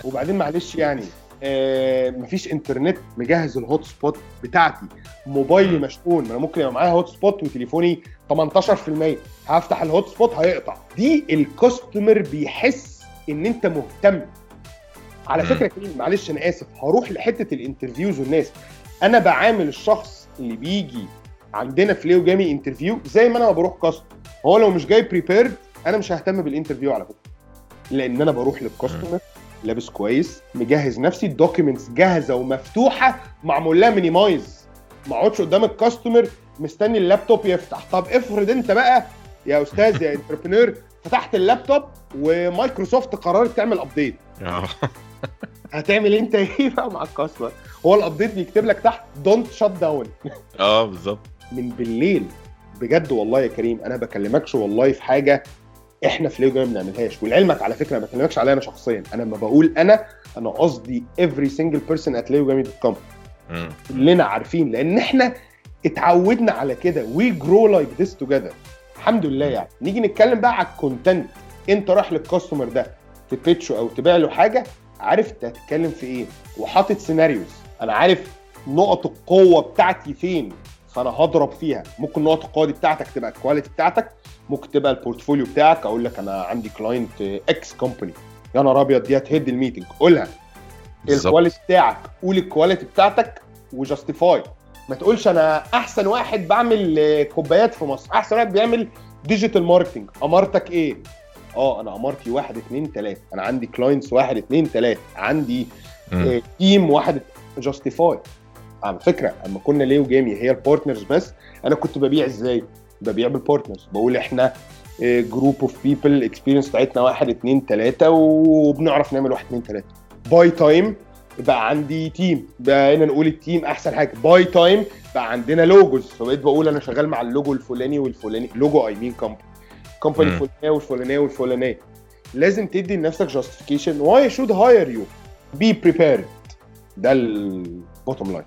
وبعدين معلش يعني آه مفيش انترنت مجهز ال hotspot بتاعتي. موبايلي مشحون. ما أنا ممكن يبقى معايا hotspot وتليفوني 18% هفتح ال hotspot هيقطع. دي ال customer بيحس إن أنت مهتم. على. فكرة كريم معلش أنا آسف هروح لحتة ال interviews والناس. أنا بعامل الشخص اللي بيجي عندنا في ليو جامي interview زي ما أنا بروح customer هو لو مش جاي prepared أنا مش ههتم بال interview على فكرة. لأن أنا بروح لل customer لابس كويس مجهز نفسي ال documents جاهزة ومفتوحة معمول لها minimize ما أقعدش قدام ال customer مستني اللابتوب يفتح. طب افرض أنت بقى يا أستاذ يا entrepreneur فتحت اللابتوب ومايكروسوفت قررت تعمل update آه. هتعمل أنت؟ إيه بقى مع ال customer؟ هو ال update بيكتب لك تحت don't shut down آه بالظبط. من بالليل. بجد والله يا كريم أنا بكلمكش والله في حاجة إحنا في ليو جاي ما بنعملهاش. ولعلمك على فكرة ما بكلمكش عليا أنا شخصيا. أنا لما بقول أنا أنا قصدي every single person at مم. كلنا عارفين لأن إحنا اتعودنا على كده. we grow like this together الحمد لله يعني. نيجي نتكلم بقى على ال content أنت رايح لل customer ده تبيتشه أو تبيع له حاجة عارف انت هتتكلم في إيه وحاطط scenarios أنا عارف نقط القوة بتاعتي فين فأنا هضرب فيها. ممكن نقط القوة دي بتاعتك تبقى ال quality بتاعتك ممكن تبقى ال portfolio بتاعك. أقول لك أنا عندي client X company يا نهار أبيض دي هتهد ال meeting. قولها. ال quality بتاعك قول ال quality بتاعتك و justify ما تقولش أنا أحسن واحد بعمل كوبايات في مصر. أحسن واحد بيعمل digital marketing أمارتك إيه؟ آه أنا امارتي واحد اتنين تلاتة. أنا عندي clients واحد اتنين تلاتة. عندي مم. team واحد justify على فكرة اما كنا ليو جيمي هي ال partners بس. أنا كنت ببيع إزاي؟ ببيع بال partners بقول إحنا group of people ال experience بتاعتنا واحد اتنين تلاتة وبنعرف نعمل واحد اتنين تلاتة. by time بقى عندي team بقينا نقول ال team أحسن حاجة. by time بقى عندنا logos فبقيت بقول أنا شغال مع اللوجو الفلاني والفلاني. logo I mean company company. الفلانيه والفلانيه والفلانيه لازم تدي لنفسك justification why should hire you be prepared ده ال bottom line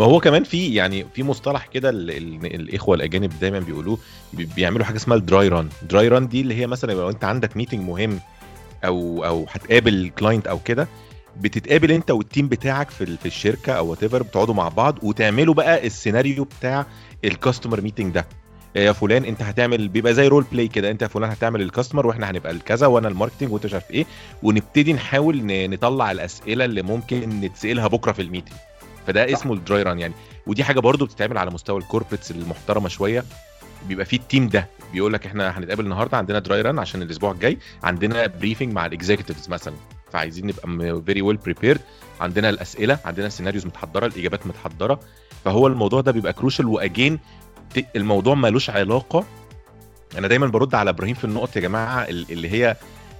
ما هو كمان في يعني في مصطلح كده ال- ال- الإخوة الأجانب دايما بيقولوه بي- بيعملوا حاجة اسمها ال dry run dry run دي اللي هي مثلا لو أنت عندك meeting مهم أو أو هتقابل client أو كده بتتقابل أنت وال team بتاعك في في الشركة أو whatever بتقعدوا مع بعض وتعملوا بقى السيناريو بتاع ال customer meeting ده. يا فلان انت هتعمل بيبقى زي role play كده انت يا فلان هتعمل ال customer وإحنا هنبقى الكذا وأنا ال marketing وانت مش عارف إيه ونبتدي نحاول نطلع الأسئلة اللي ممكن نتسألها بكرة في ال meeting. فده. اسمه ال dry run يعني. ودي حاجة برضو بتتعمل على مستوى ال corporates المحترمة شوية. بيبقى فيه ال team ده بيقول لك إحنا هنتقابل النهارده عندنا dry run عشان الأسبوع الجاي عندنا briefing مع ال executives مثلا. فعايزين نبقى very well prepared عندنا الأسئلة عندنا scenarios متحضرة الإجابات متحضرة. فهو الموضوع ده بيبقى crucial و again الموضوع ملوش علاقة. أنا دايما برد على إبراهيم في النقط يا جماعة ال- اللي هي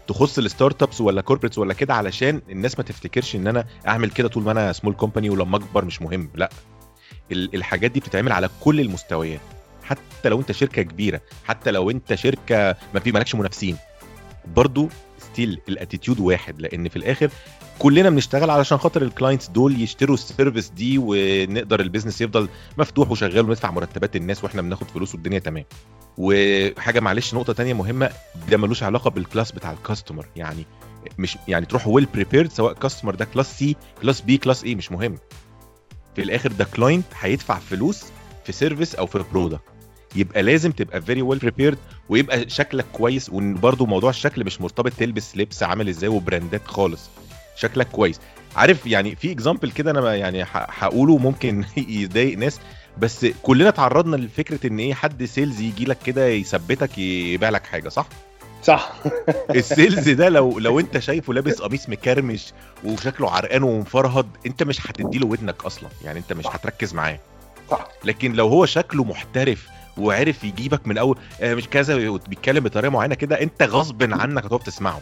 تخص ال startups ولا corporates ولا كده علشان الناس ما تفتكرش إن أنا أعمل كده طول ما أنا small company ولما أكبر مش مهم لأ. ال- الحاجات دي بتتعمل على كل المستويات حتى لو أنت شركة كبيرة حتى لو أنت شركة ما في مالكش منافسين. برضو still ال attitude واحد لأن في الآخر كلنا بنشتغل علشان خاطر ال clients دول يشتروا ال service دي ونقدر ال business يفضل مفتوح وشغال وندفع مرتبات الناس وإحنا بناخد فلوس والدنيا تمام. وحاجة معلش نقطة تانية مهمة ده ملوش علاقة بال class بتاع ال customer يعني مش يعني تروح well prepared سواء customer ده class C class B class A مش مهم. في الآخر ده client هيدفع فلوس في service أو في product يبقى لازم تبقى very well prepared ويبقى شكلك كويس وبرده موضوع الشكل مش مرتبط تلبس لبس عامل إزاي وبراندات خالص. شكلك كويس. عارف يعني في example كده أنا يعني هقوله ممكن يضايق ناس بس كلنا تعرضنا لفكرة إن إيه حد sales يجي لك كده يثبتك يبيع لك حاجة صح؟ صح. ال sales ده لو لو أنت شايفه لابس قميص مكرمش وشكله عرقان ومفرهد أنت مش هتدي له ودنك أصلا يعني أنت مش هتركز معاه. صح. لكن لو هو شكله محترف وعرف يجيبك من أول آه مش كذا بيتكلم بطريقة معينة كده أنت غصب عنك هتقف تسمعه.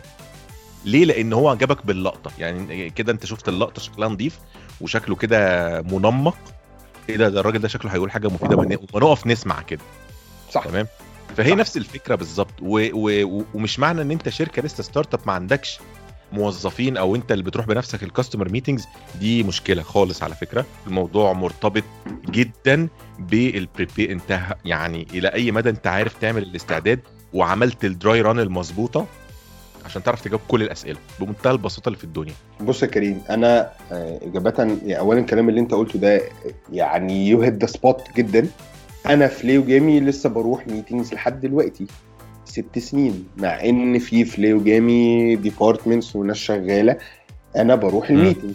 ليه؟ لأن هو جابك باللقطة. يعني كده أنت شفت اللقطة شكلها نظيف وشكله كده منمق. إيه ده, ده الراجل ده شكله هيقول حاجة مفيدة ونقف نسمع كده. صح. تمام؟ فهي صح. نفس الفكرة بالظبط. و... و... ومش معنى إن أنت شركة لسه startup ما عندكش موظفين أو أنت اللي بتروح بنفسك ال customer meetings دي مشكلة خالص على فكرة. الموضوع مرتبط جدا بال prepare أنت يعني إلى أي مدى أنت عارف تعمل الاستعداد وعملت ال dry run المظبوطة؟ عشان تعرف تجاوب كل الأسئلة بمنتهى البساطة اللي في الدنيا. بص يا كريم أنا آه، إجابة اولا الكلام اللي أنت قلته ده يعني you hit the spot جدا. أنا في ليو جامي لسه بروح meetings لحد دلوقتي ست سنين. مع إن في في ليو جامي departments وناس شغالة أنا بروح. ال meeting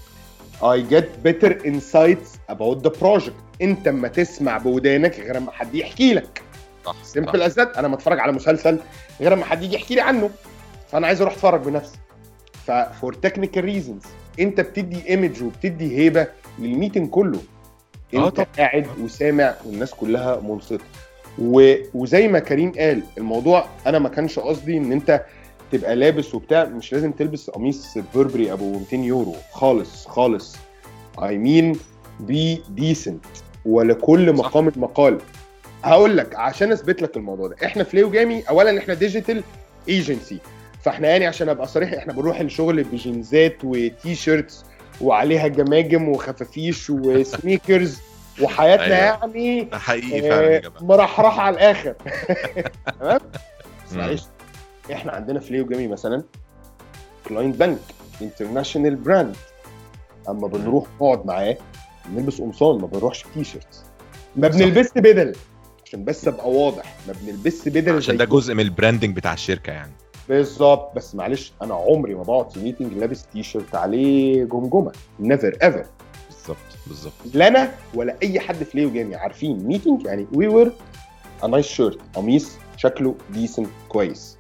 I get better insights about the project. أنت اما تسمع بودانك غير اما حد يحكي لك. صح simple as أنا ما اتفرج على مسلسل غير اما حد يجي يحكي لي عنه. فانا عايز أروح اتفرج بنفسي. ف for technical reasons انت بتدي image وبتدي هيبة لل meeting كله. آه انت. قاعد وسامع والناس كلها منصتة. و... وزي ما كريم قال الموضوع أنا ما كانش قصدي ان انت تبقى لابس وبتاع مش لازم تلبس قميص بيربري أبو 200 يورو. خالص خالص. I mean be decent ولكل. مقام مقال هقول لك عشان اثبت لك الموضوع ده. إحنا في ليو جامي اولا إحنا digital agency فاحنا يعني عشان ابقى صريح إحنا بنروح الشغل بجينزات و T-shirts وعليها جماجم وخفافيش و sneakers وحياتنا أيوة. يعني حقيقي فعلا يا آه، جماعة. مرحرحة على الآخر. تمام. معلش إحنا عندنا في ليو جامي مثلا client بنك international brand. اما بنروح نقعد معاه بنلبس قمصان ما بنروحش T-shirts ما صح. بنلبسش بدل عشان بس أبقى واضح ما بنلبسش بدل عشان ده جزء من ال branding بتاع الشركة يعني. بالظبط. بس معلش أنا عمري ما بقعد في meeting لابس تي شيرت عليه جمجمة. never ever بالظبط بالظبط. لا أنا ولا أي حد في ليو جامي عارفين meeting يعني we wear a nice shirt قميص شكله decent كويس.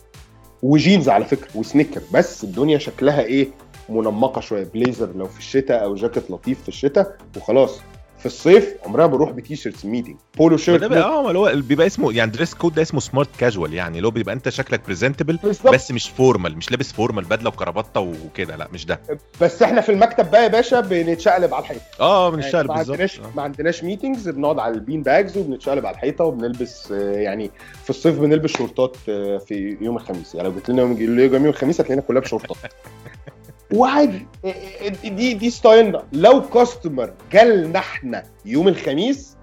وجينز على فكرة و sneaker. بس الدنيا شكلها إيه؟ منمقة شوية. بليزر لو في الشتاء أو جاكيت لطيف في الشتاء وخلاص. في الصيف عمرها بروح ب T-shirts meeting polo shirt آه ما اللي هو بيبقى اسمه يعني dress code ده اسمه smart casual يعني اللي هو بيبقى انت شكلك presentable بس مش formal مش لابس formal بدلة وكرافته وكده لا مش ده. بس إحنا في المكتب بقى يا باشا بنتشقلب على الحيطة. آه من الشارع ما بالظبط. آه. ما عندناش meetings بنقعد على ال bean bags وبنتشقلب على الحيطة وبنلبس آه، يعني في الصيف بنلبس شورتات آه، في يوم الخميس. يعني لو جيت لنا يوم يوم يوم الخميس هتلاقينا كلها بشورتات. وعادي آه، آه، دي دي style نا. لو customer جالنا إحنا يوم الخميس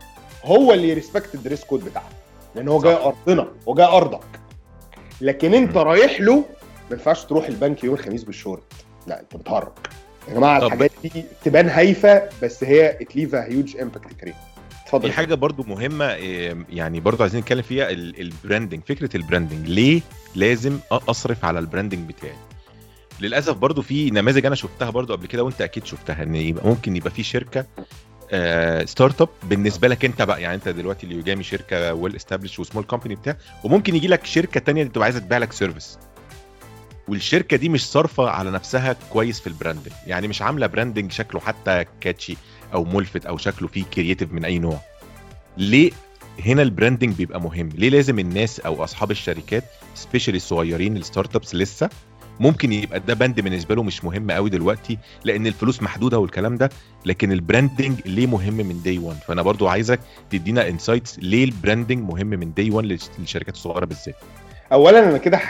هو اللي ي respect ال dress code بتاعنا لأن هو. جاي أرضنا هو جاي أرضك. لكن أنت. رايح له ما ينفعش تروح البنك يوم الخميس بالشورت. لا أنت بتهرج. يا جماعة الحاجات دي تبان هايفة بس هي it leaves huge impact كريم. اتفضل. في حاجة برضو مهمة إيه، يعني برضو عايزين نتكلم فيها ال- ال branding فكرة ال branding ليه لازم أصرف على ال branding بتاعي؟ للأسف برضو في نماذج أنا شفتها برضو قبل كده وأنت أكيد شفتها إن يبقى ممكن يبقى في شركة آه startup بالنسبة لك أنت بقى يعني أنت دلوقتي ليو جامي شركة well established و small company بتاع وممكن يجي لك شركة تانية تبقى عايزة تبيع لك service والشركة دي مش صارفة على نفسها كويس في ال branding يعني مش عاملة branding شكله حتى catchy أو ملفت أو شكله فيه creative من أي نوع. ليه هنا ال branding بيبقى مهم؟ ليه لازم الناس أو أصحاب الشركات specially الصغيرين ال startups لسه ممكن يبقى ده بند بالنسبة له مش مهم قوي دلوقتي لأن الفلوس محدودة والكلام ده لكن ال branding ليه مهم من day 1 فأنا برضو عايزك تدينا insights ليه ال branding مهم من day 1 للشركات الصغيرة بالذات. اولا أنا كده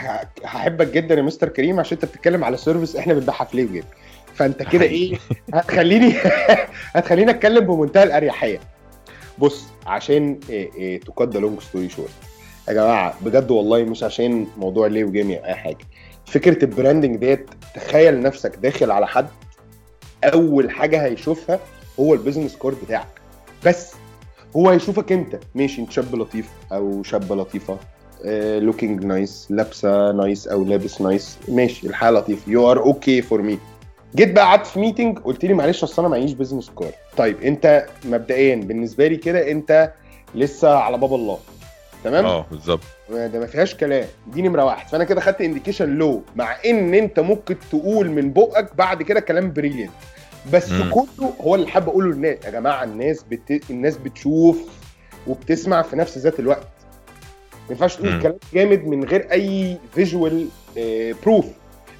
هحبك جدا يا مستر كريم عشان أنت بتتكلم على service إحنا بنبيعها في ليو فأنت كده إيه هتخليني هتخليني أتكلم بمنتهى الأريحية. بص عشان to cut long story short يا جماعة بجد والله مش عشان موضوع ليو جامي أو أي حاجة. فكرة ال branding ديت تخيل نفسك داخل على حد أول حاجة هيشوفها هو ال business card بتاعك. بس هو هيشوفك أنت. ماشي أنت شاب لطيف أو شابة لطيفة. looking nice لابسة nice أو لابس nice ماشي الحياة لطيفة. you are okay for me جيت بقى قعدت في meeting قلت لي معلش أصل أنا معيش business card طيب أنت مبدئيا بالنسبة لي كده أنت لسه على باب الله. تمام؟ آه بالظبط. ده ما فيهاش كلام. دي نمره واحد فأنا كده خدت indication لو مع إن أنت ممكن تقول من بقك بعد كده كلام brilliant بس مم. كله هو اللي حابب أقوله للناس. يا جماعة الناس بت... الناس بتشوف وبتسمع في نفس ذات الوقت. ما ينفعش تقول. كلام جامد من غير أي visual proof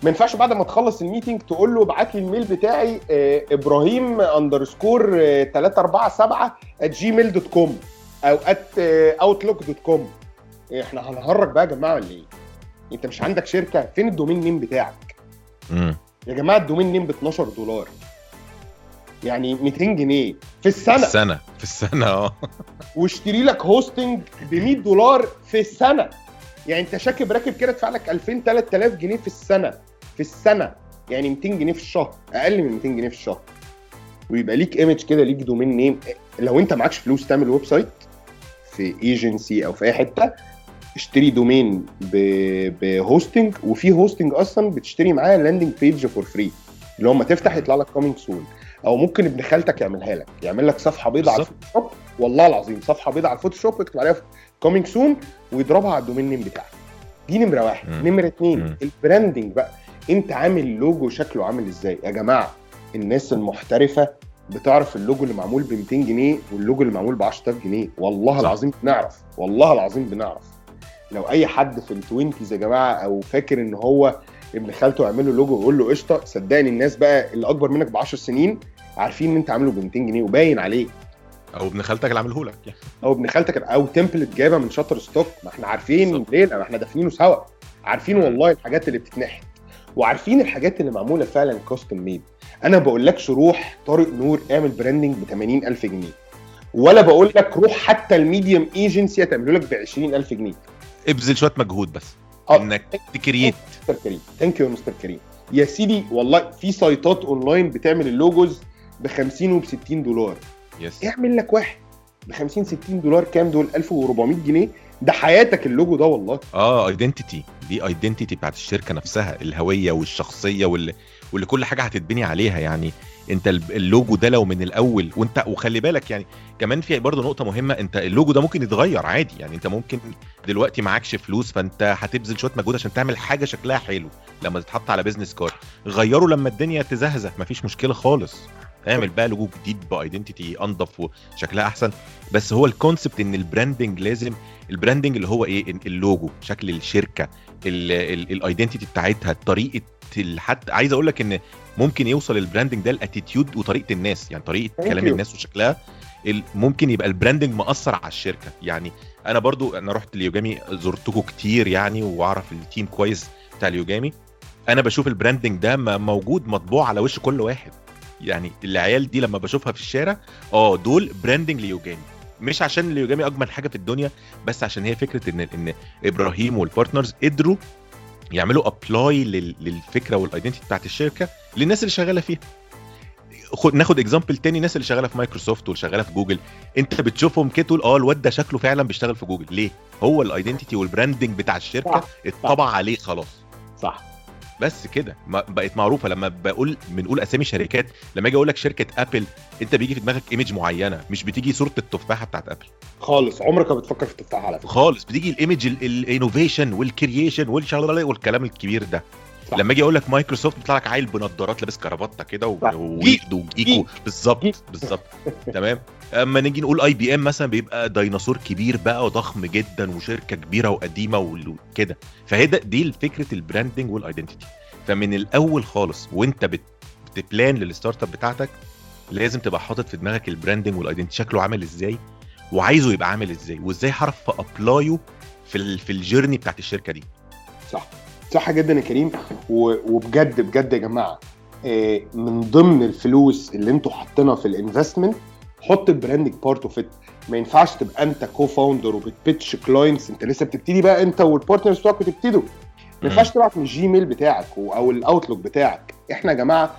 ما ينفعش بعد ما تخلص ال meeting تقول له ابعت لي ال mail بتاعي آه، إبراهيم underscore 347 Gmail dot com أو at Outlook dot com إحنا هنهرج بقى يا جماعة ولا إيه؟ أنت مش عندك شركة؟ فين ال domain name بتاعك؟ امم يا جماعة ال domain name ب 12 دولار. يعني 200 جنيه. في في السنة. السنة في السنة آه. واشتري لك hosting ب 100 دولار في السنة. يعني أنت شاكك باكك كده تدفع لك 2000 3000 جنيه في السنة. في السنة. يعني 200 جنيه في الشهر. أقل من 200 جنيه في الشهر. ويبقى ليك image كده ليك domain name لو أنت معكش فلوس تعمل website في ايجنسي أو في أي حتة اشتري domain ب hosting وفي hosting أصلا بتشتري معاه landing page for free اللي هو اما تفتح يطلع لك coming soon أو ممكن ابن خالتك يعملها لك يعمل لك صفحة بيضاء على. ال Photoshop والله العظيم صفحة بيضاء على ال Photoshop اكتب عليها coming soon ويضربها على ال domain name بتاعك دي نمرة واحد. نمرة اتنين مم. ال branding بقى انت عامل لوجو شكله عامل إزاي يا جماعة الناس المحترفة بتعرف اللوجو اللي معمول ب 200 جنيه واللوجو اللي معمول ب 10000 جنيه؟ والله صح. العظيم بنعرف والله العظيم بنعرف. لو أي حد في ال twenties يا جماعة أو فاكر إن هو ابن خالته يعمل له لوجو ويقول له قشطة صدقني الناس بقى اللي أكبر منك ب 10 سنين عارفين إن أنت عامله ب 200 جنيه وباين عليه. أو ابن خالتك اللي عامله لك يعني. أو ابن خالتك أو template جايبه من Shutterstock ما إحنا عارفين. ليه؟ ما إحنا دافنينه سوا. عارفين والله الحاجات اللي بتتنحت. وعارفين الحاجات اللي معمولة فعلا custom made أنا بقول لكش روح طارق نور اعمل branding ب 80000 جنيه. ولا بقول لك روح حتى ال medium agency هتعمله لك ب 20000 جنيه. ابذل شوية مجهود بس. آه. إنك ت create mister كريم. Thank you mister كريم. يا سيدي والله في سايتات اونلاين بتعمل ال logos ب 50 وب 60 دولار. yes اعمل لك واحد ب 50 60 دولار كام دول؟ 1400 جنيه. ده حياتك اللوجو ده والله. آه identity دي identity بتاعت الشركة نفسها الهوية والشخصية واللي واللي كل حاجة هتتبني عليها يعني. انت ال- اللوجو ده لو من الأول وانت وخلي بالك يعني كمان في برضه نقطة مهمة انت اللوجو ده ممكن يتغير عادي يعني. انت ممكن دلوقتي معكش فلوس فانت هتبذل شوية مجهود عشان تعمل حاجة شكلها حلو لما تتحط على business card غيره لما الدنيا تزهزه مفيش مشكلة خالص. اعمل بقى لوجو جديد ب identity انضف وشكلها أحسن. بس هو ال concept إن ال branding لازم ال branding اللي هو إيه اللوجو شكل الشركة ال identity بتاعتها طريقة حتى عايز أقول لك إن ممكن يوصل ال branding ده ال attitude وطريقة الناس يعني طريقة كلام. الناس وشكلها ممكن يبقى ال branding مأثر على الشركة. يعني أنا برضو أنا رحت اليوجامي زرتكم كتير يعني وأعرف ال team كويس بتاع اليوجامي أنا بشوف ال branding ده موجود مطبوع على وش كل واحد. يعني العيال دي لما بشوفها في الشارع آه دول branding ليوجامي. مش عشان اليوجامي أجمل حاجة في الدنيا بس عشان هي فكرة إن إن إبراهيم وال partners قدروا يعملوا apply للفكرة وال identity بتاعت الشركة للناس اللي شغالة فيها. خد ناخد example تاني الناس اللي شغالة في مايكروسوفت واللي شغالة في جوجل أنت بتشوفهم كده تقول آه الواد ده شكله فعلا بيشتغل في جوجل ليه؟ هو ال identity وال branding بتاع الشركة. اتطبع عليه خلاص. صح. بس كده. بقت معروفة لما بقول بنقول أسامي شركات لما أجي أقول لك شركة Apple أنت بيجي في دماغك image معينة مش بتيجي صورة التفاحة بتاعت Apple خالص. عمرك ما بتفكر في التفاح على فكرة. خالص. بتيجي ال image ال innovation وال creation والكلام الكبير ده. صح. لما أجي أقول لك مايكروسوفت بيطلع لك عيل بنضارات لابس كرافته كده وجيكو جيك. بالظبط. بالظبط. تمام؟ اما نيجي نقول IBM مثلا بيبقى ديناصور كبير بقى وضخم جدا وشركة كبيرة وقديمة وكده. فهي دي فكرة ال branding وال identity فمن الأول خالص وانت بت بت plan لل startup بتاعتك لازم تبقى حاطط في دماغك ال branding وال identity شكله عامل إزاي وعايزه يبقى عامل إزاي وإزاي هعرف apply ه في في ال في ال journey بتاعت الشركة دي. صح. صح جدا يا كريم. وبجد بجد يا جماعة آه، من ضمن الفلوس اللي أنتوا حاطينها في ال investment حط ال branding part of it ما ينفعش تبقى انت co-founder وبت pitch clients انت لسه بتبتدي بقى انت وال partners بتوعك بتبتدوا. ما ينفعش تبعت من ال Gmail بتاعك أو ال Outlook بتاعك. إحنا يا جماعة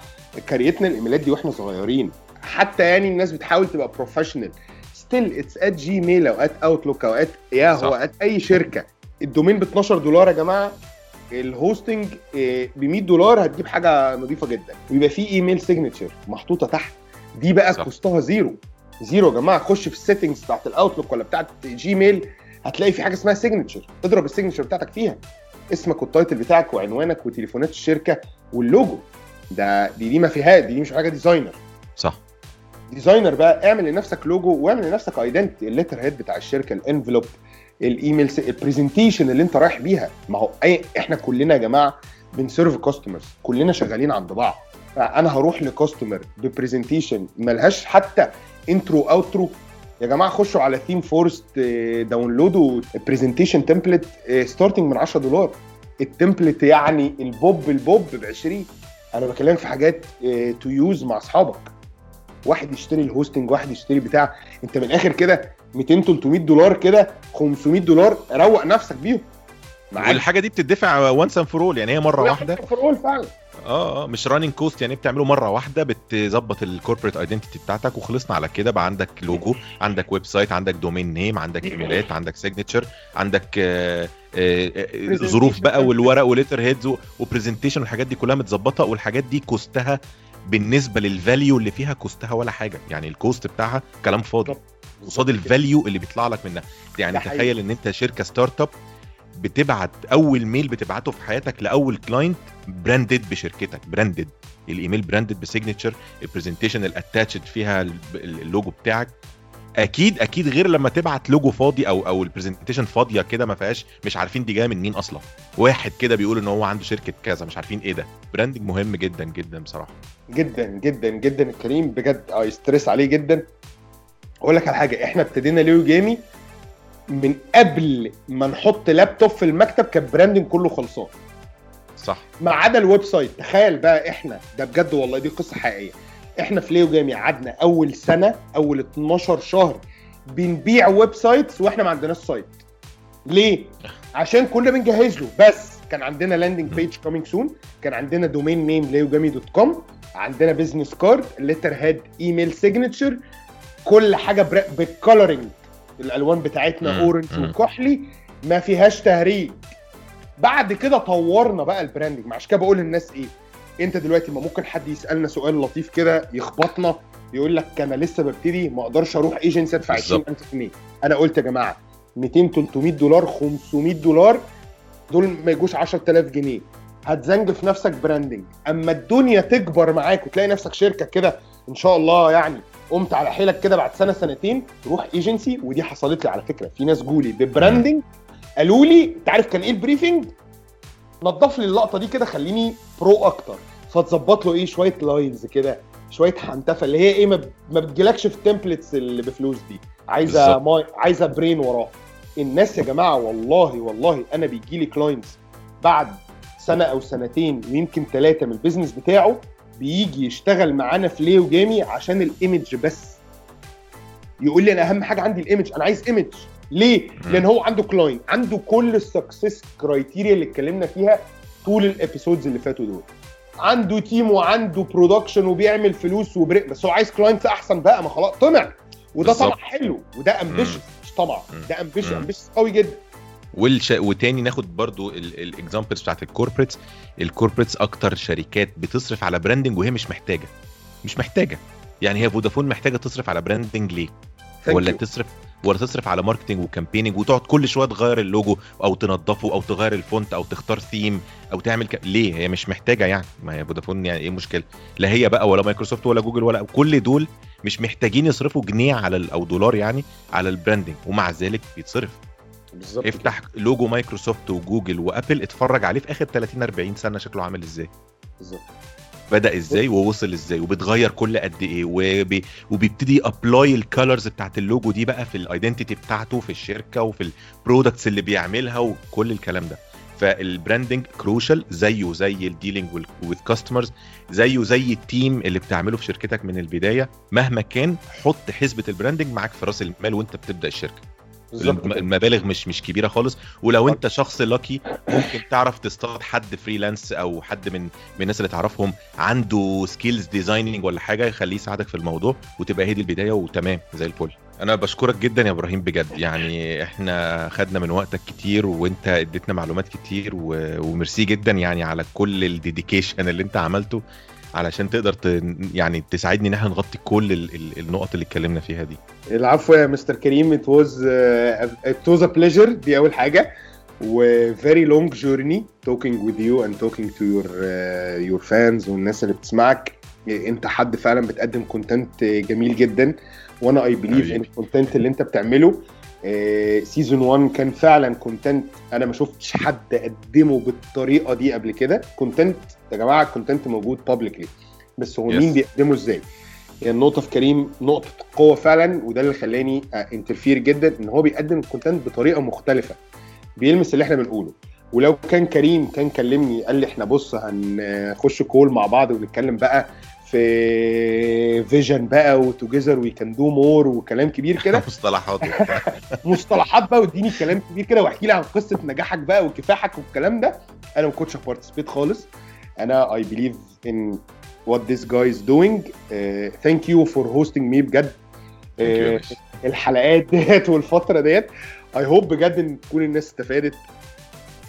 create نا الإيميلات دي وإحنا صغيرين. حتى يعني الناس بتحاول تبقى professional still it's at Gmail أو at Outlook أو at Yahoo. at أي شركة. ال domain ب 12 دولار يا جماعة. ال hosting ب 100 دولار هتجيب حاجة نظيفة جدا. ويبقى في email signature محطوطة تحت. دي بقى. cost ها zero zero يا جماعة خش في ال settings بتاعت ال Outlook ولا بتاعت Gmail هتلاقي في حاجة اسمها signature اضرب ال signature بتاعتك فيها. اسمك وال title بتاعك وعنوانك وتليفونات الشركة واللوجو ده دي دي ما فيها دي مش حاجة designer صح. designer بقى اعمل لنفسك لوجو واعمل لنفسك identity ال letterhead بتاع الشركة ال envelope ال email ال presentation اللي انت رايح بيها. ما هو إحنا كلنا يا جماعة بن serve customers كلنا شغالين عند بعض. فانا هروح ل customer ب presentation ملهاش حتى intro outro يا جماعة خشوا على ThemeForest download وا presentation template starting من 10 دولار. ال template يعني البوب البوب ب 20 أنا بكلمك في حاجات to use مع أصحابك. واحد يشتري ال hosting واحد يشتري بتاع. أنت من الآخر كده 200 300 دولار كده 500 دولار روق نفسك بيهم. والحاجة دي بتدفع once and for all يعني هي مرة واحدة. for all فعلا. آه آه مش running cost يعني بتعمله مرة واحدة بتظبط ال corporate identity بتاعتك وخلصنا على كده. بقى عندك لوجو عندك website عندك domain name عندك ايميلات عندك signature عندك آه، آه، آه، ظروف بقى والورق و letterheads و presentation والحاجات دي كلها متظبطة. والحاجات دي cost ها بالنسبة لل value اللي فيها cost ها ولا حاجة. يعني ال cost بتاعها كلام فاضي. قصاد ال value اللي بيطلع لك منها. يعني. تخيل إن أنت شركة startup بتبعت أول mail بتبعته في حياتك لأول client branded بشركتك branded ال email branded ب signature ال presentation ال attached فيها ال- اللوجو بتاعك. أكيد أكيد غير لما تبعت لوجو فاضي أو أو ال presentation فاضية كده ما فيهاش مش عارفين دي جاية من مين أصلا. واحد كده بيقول إن هو عنده شركة كذا مش عارفين إيه ده. branding مهم جدا جدا بصراحة. جدا جدا جدا. الكريم بجد آه stress عليه جدا. أقول لك على حاجة إحنا ابتدينا Leo Jamy من قبل ما نحط لابتوب في المكتب كان branding كله خلصان. صح. ما عدا ال website. تخيل بقى إحنا ده بجد والله دي قصة حقيقية. إحنا في Leo Jamy قعدنا أول سنة أول 12 شهر بنبيع websites وإحنا ما عندناش site. ليه؟ عشان كنا بنجهز له. بس كان عندنا landing page coming soon كان عندنا domain name Leo Jamy dot com عندنا business card letterhead email signature كل حاجة بال coloring الألوان بتاعتنا. orange. وكحلي ما فيهاش تهريج بعد كده طورنا بقى ال branding عشان كده بقول للناس إيه أنت دلوقتي ما ممكن حد يسألنا سؤال لطيف كده يخبطنا يقول لك أنا لسه ببتدي ما أقدرش أروح ايجنسي أدفع بالظبط. 20000 جنيه أنا قلت يا جماعة 200 300 دولار 500 دولار دول ما يجوش 10000 جنيه هتزنجف نفسك branding أما الدنيا تكبر معاك وتلاقي نفسك شركة كده إن شاء الله يعني قمت على حيلك كده بعد سنة سنتين روح ايجنسي ودي حصلت لي على فكرة. في ناس جولي ب branding قالوا لي أنت عارف كان إيه ال briefing نضف لي اللقطة دي كده خليني pro أكتر. فتظبط له إيه؟ شوية lines كده شوية حنتفة اللي هي إيه ما ما بتجيلكش في ال templates اللي بفلوس دي. عايزة. my عايزة brain وراه. الناس يا جماعة والله والله أنا بيجي لي clients بعد سنة أو سنتين ويمكن ثلاثة من ال business بتاعه بيجي يشتغل معانا في Leo Jamy عشان ال image بس يقول لي أنا أهم حاجة عندي ال image أنا عايز image ليه؟ لأن هو عنده client عنده كل ال success criteria اللي اتكلمنا فيها طول ال episodes اللي فاتوا دول عنده team وعنده production وبيعمل فلوس وبريك بس هو عايز clients أحسن بقى ما خلاص طمع وده. طمع حلو وده ambitious مش طمع مم. ده ambitious مم. ambitious قوي جدا والش... وتاني ناخد برضو ال examples بتاعت ال corporates ال corporates أكتر شركات بتصرف على branding وهي مش محتاجة. مش محتاجة. يعني هي فودافون محتاجة تصرف على branding ليه؟ ولا you. تصرف ولا تصرف على marketing و campaigning وتقعد كل شوية تغير اللوجو أو تنظفه أو تغير ال font أو تختار ثيم أو تعمل ك... ليه؟ هي مش محتاجة يعني. ما هي فودافون يعني إيه المشكلة لا هي بقى ولا مايكروسوفت ولا جوجل ولا كل دول مش محتاجين يصرفوا جنيه على. أو دولار يعني على ال branding ومع ذلك بيتصرف. بالظبط افتح لوجو مايكروسوفت وجوجل وأبل اتفرج عليه في آخر 30 40 سنة شكله عامل إزاي؟ بالظبط. بدأ إزاي ووصل إزاي؟ وبتغير كل قد إيه؟ وبي وبيبتدي apply ال colors بتاعت اللوجو دي بقى في ال identity بتاعته في الشركة وفي ال products اللي بيعملها وكل الكلام ده. فال branding crucial زيه زي ال dealing with customers زيه زي ال team اللي بتعمله في شركتك من البداية. مهما كان حط حسبة ال branding معاك في رأس المال وأنت بتبدأ الشركة. المبالغ مش مش كبيرة خالص. ولو انت شخص lucky ممكن تعرف تصطاد حد freelance أو حد من من الناس اللي تعرفهم عنده skills designing ولا حاجة يخليه يساعدك في الموضوع وتبقى هي دي البداية وتمام زي الفل. أنا بشكرك جدا يا إبراهيم بجد. يعني إحنا خدنا من وقتك كتير وإنت اديتنا معلومات كتير و... وميرسي جدا يعني على كل ال dedication اللي أنت عملته. علشان تقدر ت... يعني تساعدني إن إحنا نغطي كل ال... ال... النقط اللي اتكلمنا فيها دي. العفو يا مستر كريم. it was it was a pleasure دي أول حاجة. و very long journey talking with you and talking to your uh, your fans والناس اللي بتسمعك. أنت حد فعلا بتقدم content جميل جدا. وأنا I believe إن ال content اللي أنت بتعمله. season 1 كان فعلا content أنا ما شفتش حد قدمه بالطريقة دي قبل كده. content يا جماعة ال content موجود publicly بس هو مين بيقدمه إزاي؟ يعني النقطة في كريم نقطة قوة فعلا وده اللي خلاني interfere جدا إن هو بيقدم ال content بطريقة مختلفة. بيلمس اللي إحنا بنقوله. ولو كان كريم كان كلمني قال لي إحنا بص هنخش call مع بعض ونتكلم بقى في vision بقى و together we can do more وكلام كبير كده. مصطلحات مصطلحات بقى واديني كلام كبير كده واحكي لي عن قصة نجاحك بقى وكفاحك والكلام ده. أنا ما كنتش ه participate خالص. أنا I believe إن this guy is doing. Uh, thank you for hosting me بجد. Uh, الحلقات ديت والفترة ديت. I hope بجد إن تكون الناس استفادت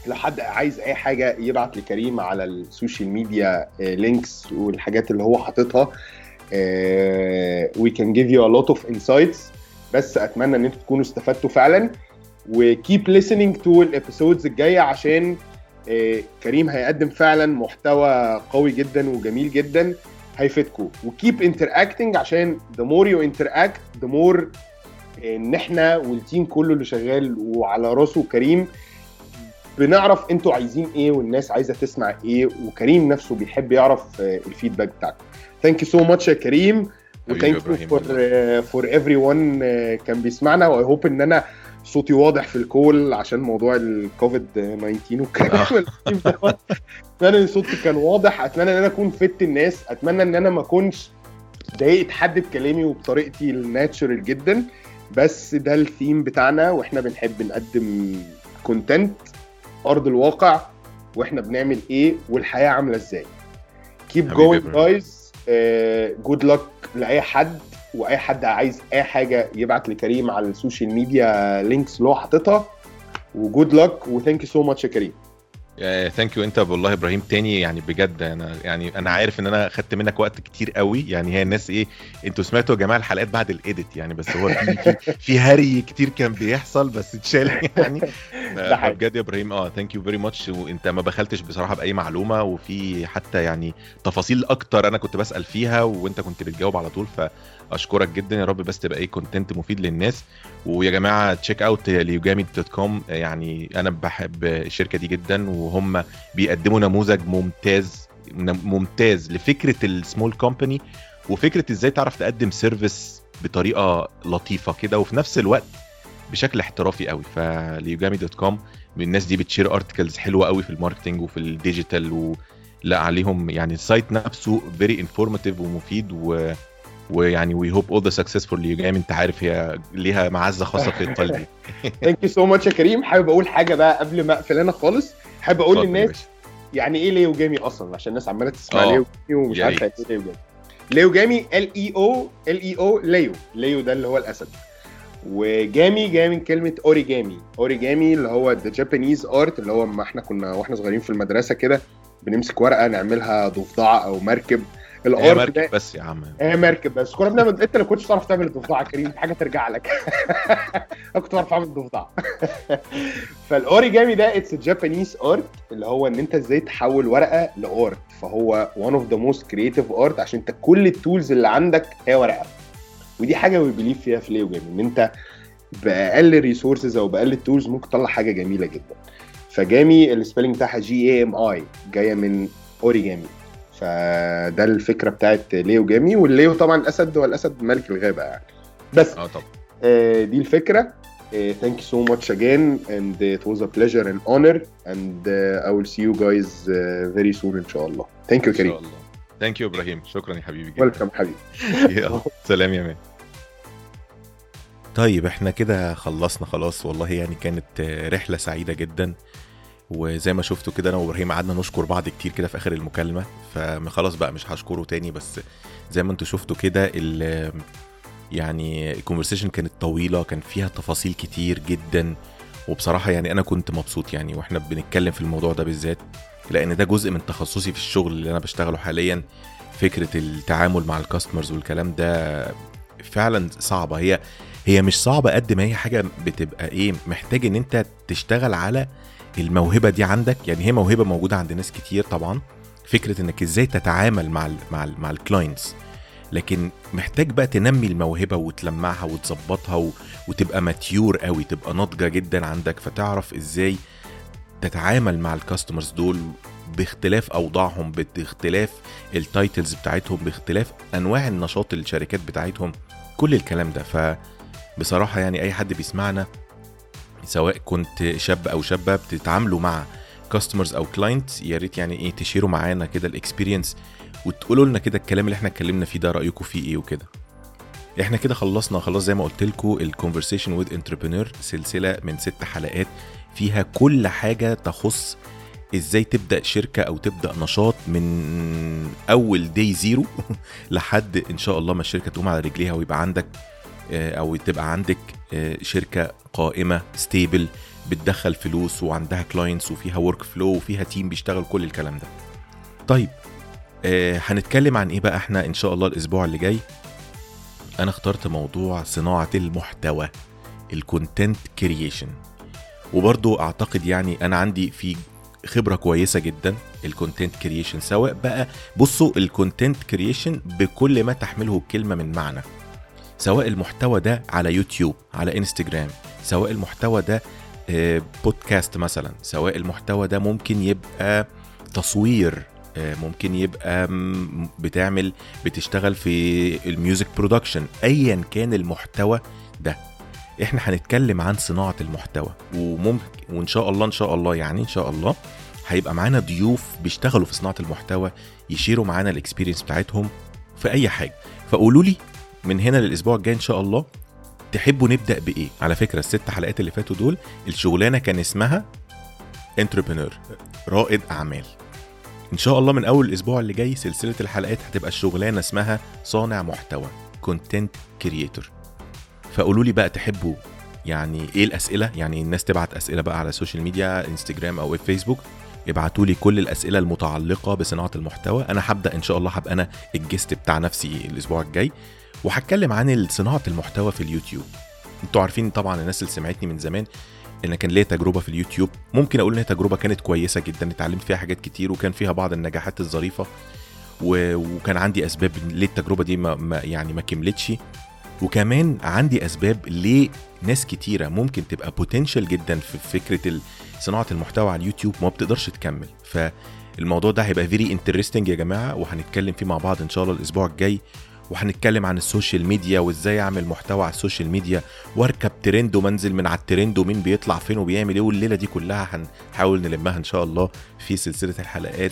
لو حد عايز أي حاجة يبعت لكريم على ال social media links والحاجات اللي هو حاططها we can give you a lot of insights بس أتمنى إن أنتوا تكونوا استفدتوا فعلا. و keep listening to ال episodes الجاية عشان كريم هيقدم فعلا محتوى قوي جدا وجميل جدا هيفيدكم. و keep interacting عشان the more you interact the more إن إحنا وال team كله اللي شغال وعلى راسه كريم بنعرف أنتوا عايزين إيه والناس عايزة تسمع إيه وكريم نفسه بيحب يعرف ال feedback بتاعكم. thank you so much يا كريم و thank you for for everyone كان بيسمعنا و I hope إن أنا صوتي واضح في ال call عشان موضوع الكوفيد 19 والكلام أتمنى إن صوتي كان واضح أتمنى إن أنا أكون فدت الناس أتمنى إن أنا ما أكونش ضايقت حد بكلامي وبطريقتي ال natural جدا. بس ده الثيم بتاعنا وإحنا بنحب نقدم content أرض الواقع وإحنا بنعمل إيه والحياة عاملة إزاي. Keep going guys. Good luck لأي حد وأي حد عايز أي حاجة يبعت لكريم على ال social media links اللي هو حاططها. و good luck و thank you so much يا كريم. thank you انت والله إبراهيم تاني يعني بجد أنا يعني أنا عارف ان أنا خدت منك وقت كتير قوي. يعني هي الناس إيه أنتوا سمعتوا يا جماعة الحلقات بعد ال edit يعني بس هو في في, في هري كتير كان بيحصل بس اتشال يعني. بجد يا إبراهيم آه thank you very much وانت ما بخلتش بصراحة بأي معلومة وفي حتى يعني تفاصيل أكتر أنا كنت بسأل فيها وانت كنت بتجاوب على طول فاشكرك جدا يا رب بس تبقى إيه content مفيد للناس. ويا جماعة check out ليوجامي dot com يعني أنا بحب الشركة دي جدا وهم بيقدموا نموذج ممتاز ممتاز لفكرة ال small company وفكرة إزاي تعرف تقدم service بطريقة لطيفة كده وفي نفس الوقت بشكل احترافي قوي. فليوجامي dot com الناس دي بت share articles حلوة قوي في ال marketing وفي ال digital و لا عليهم يعني ال site نفسه very informative ومفيد و ويعني we hope all the success for ليوجامي انت عارف هي ليها معزة خاصة في قلبي thank you so much يا كريم. حابب أقول حاجة بقى قبل ما أقفل أنا خالص. حابب أقول للناس يعني إيه ليو جامي أصلا؟ عشان الناس عمالة تسمع ليو جامي ومش عارفة إيه ليو جامي. ليو جامي L E O L E O ليو. ليو ده اللي هو الأسد. وجامي جاي من كلمة أوريجامي. أوريجامي اللي هو the Japanese art اللي هو ما إحنا كنا وإحنا صغيرين في المدرسة كده بنمسك ورقة نعملها ضفدعة أو مركب. ال art مركب بس يا عم. هي مركب بس. كنا بنعمل انت اللي كنتش تعرف تعمل الضفدعة كريم حاجة ترجع لك. أنا كنت بعرف أعمل الضفدعة. فالأوريجامي ده it's Japanese art اللي هو إن أنت إزاي تحول ورقة ل art فهو one of the most creative art عشان أنت كل ال tools اللي عندك هي ورقة. ودي حاجة we believe فيها في ليو جامي إن أنت بأقل resources أو بأقل ال tools ممكن تطلع حاجة جميلة جدا. فجامي ال spelling بتاعها G A M I جاية من أوريجامي. فده الفكرة بتاعت ليو جامي والليو طبعا الأسد هو الاسد ملك الغابة يعني بس آه طبعا آه، دي الفكرة Uh, thank you so much again, and it was a pleasure and honor. And uh, I will see you guys uh, very soon, إن شاء الله. Thank you, إن كريم. شاء الله thank you إبراهيم شكرا يا حبيبي جدا Welcome, حبيبي. يلا، سلام يا man طيب إحنا كده خلصنا خلاص والله يعني كانت رحلة سعيدة جدا وزي ما شفتوا كده أنا وإبراهيم قعدنا نشكر بعض كتير كده في آخر المكالمة فخلاص بقى مش هشكره تاني بس زي ما أنتوا شفتوا كده يعني الكونفرسيشن كانت طويلة كان فيها تفاصيل كتير جدا وبصراحة يعني أنا كنت مبسوط يعني وإحنا بنتكلم في الموضوع ده بالذات لأن ده جزء من تخصصي في الشغل اللي أنا بشتغله حاليا فكرة التعامل مع الكاستمرز والكلام ده فعلا صعبة. هي هي مش صعبة قد ما هي حاجة بتبقى إيه محتاج إن أنت تشتغل على الموهبة دي عندك؟ يعني هي موهبة موجودة عند ناس كتير طبعا. فكرة إنك إزاي تتعامل مع ال مع ال مع ال clients لكن محتاج بقى تنمي الموهبة وتلمعها وتظبطها. وتبقى mature قوي تبقى ناضجة جدا عندك. فتعرف إزاي تتعامل مع ال customers دول باختلاف أوضاعهم باختلاف ال titles بتاعتهم باختلاف أنواع النشاط الشركات بتاعتهم. كل الكلام ده. فبصراحة يعني أي حد بيسمعنا سواء كنت شاب أو شابة بتتعاملوا مع customers أو client يا ريت يعني إيه ت share وا معانا كده ال experience وتقولوا لنا كده الكلام اللي إحنا اتكلمنا فيه ده رأيكم فيه إيه وكده. إحنا كده خلصنا خلاص زي ما قلت لكم ال conversation with entrepreneur سلسلة من ست حلقات فيها كل حاجة تخص إزاي تبدأ شركة أو تبدأ نشاط من أول day zero لحد إن شاء الله ما الشركة تقوم على رجليها ويبقى عندك أو تبقى عندك آه، شركة قائمة stable بتدخل فلوس وعندها clients وفيها workflow وفيها team بيشتغل كل الكلام ده. طيب آه، هنتكلم عن إيه بقى إحنا إن شاء الله الأسبوع اللي جاي؟ أنا اخترت موضوع صناعة المحتوى ال content creation وبرضو أعتقد يعني أنا عندي في خبرة كويسة جدا ال content creation سواء بقى بصوا ال content creation بكل ما تحمله الكلمة من معنى. سواء المحتوى ده على يوتيوب على إنستجرام سواء المحتوى ده آه، بودكاست مثلا سواء المحتوى ده ممكن يبقى تصوير آه، ممكن يبقى بتعمل بتشتغل في ال music production ايا كان المحتوى ده. إحنا هنتكلم عن صناعة المحتوى وممكن وإن شاء الله إن شاء الله يعني إن شاء الله هيبقى معانا ضيوف بيشتغلوا في صناعة المحتوى ي share وا معانا ال experience بتاعتهم في أي حاجة. فقولوا لي من هنا للأسبوع الجاي إن شاء الله. تحبوا نبدأ بإيه؟ على فكرة الست حلقات اللي فاتوا دول الشغلانة كان اسمها entrepreneur رائد أعمال. إن شاء الله من أول الأسبوع اللي جاي سلسلة الحلقات هتبقى الشغلانة اسمها صانع محتوى content creator فقولوا لي بقى تحبوا يعني إيه الأسئلة؟ يعني الناس تبعت أسئلة بقى على ال social media انستجرام أو فيسبوك ابعتوا لي كل الأسئلة المتعلقة بصناعة المحتوى. أنا هبدأ إن شاء الله هبقى أنا ال guest بتاع نفسي الأسبوع الجاي. وهتكلم عن صناعة المحتوى في اليوتيوب. أنتوا عارفين طبعا الناس اللي سمعتني من زمان إن كان ليا تجربة في اليوتيوب. ممكن أقول إن هي تجربة كانت كويسة جدا اتعلمت فيها حاجات كتير وكان فيها بعض النجاحات الظريفة. و... وكان عندي أسباب ليه التجربة دي ما... ما يعني ما كملتش. وكمان عندي أسباب ليه ناس كتيرة ممكن تبقى potential جدا في فكرة صناعة المحتوى على اليوتيوب ما بتقدرش تكمل. فالموضوع ده هيبقى very interesting يا جماعة وهنتكلم فيه مع بعض إن شاء الله الأسبوع الجاي. وهنتكلم عن ال social media وإزاي أعمل محتوى على ال social media. واركب ترند ومنزل من على الترند ومين بيطلع فين وبيعمل إيه والليلة دي كلها هنحاول نلمها إن شاء الله في سلسلة الحلقات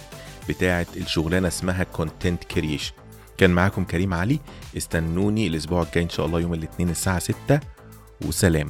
بتاعة الشغلانة اسمها content creation كان معاكم كريم علي. استنوني الأسبوع الجاي إن شاء الله يوم الاثنين الساعة 6 وسلام.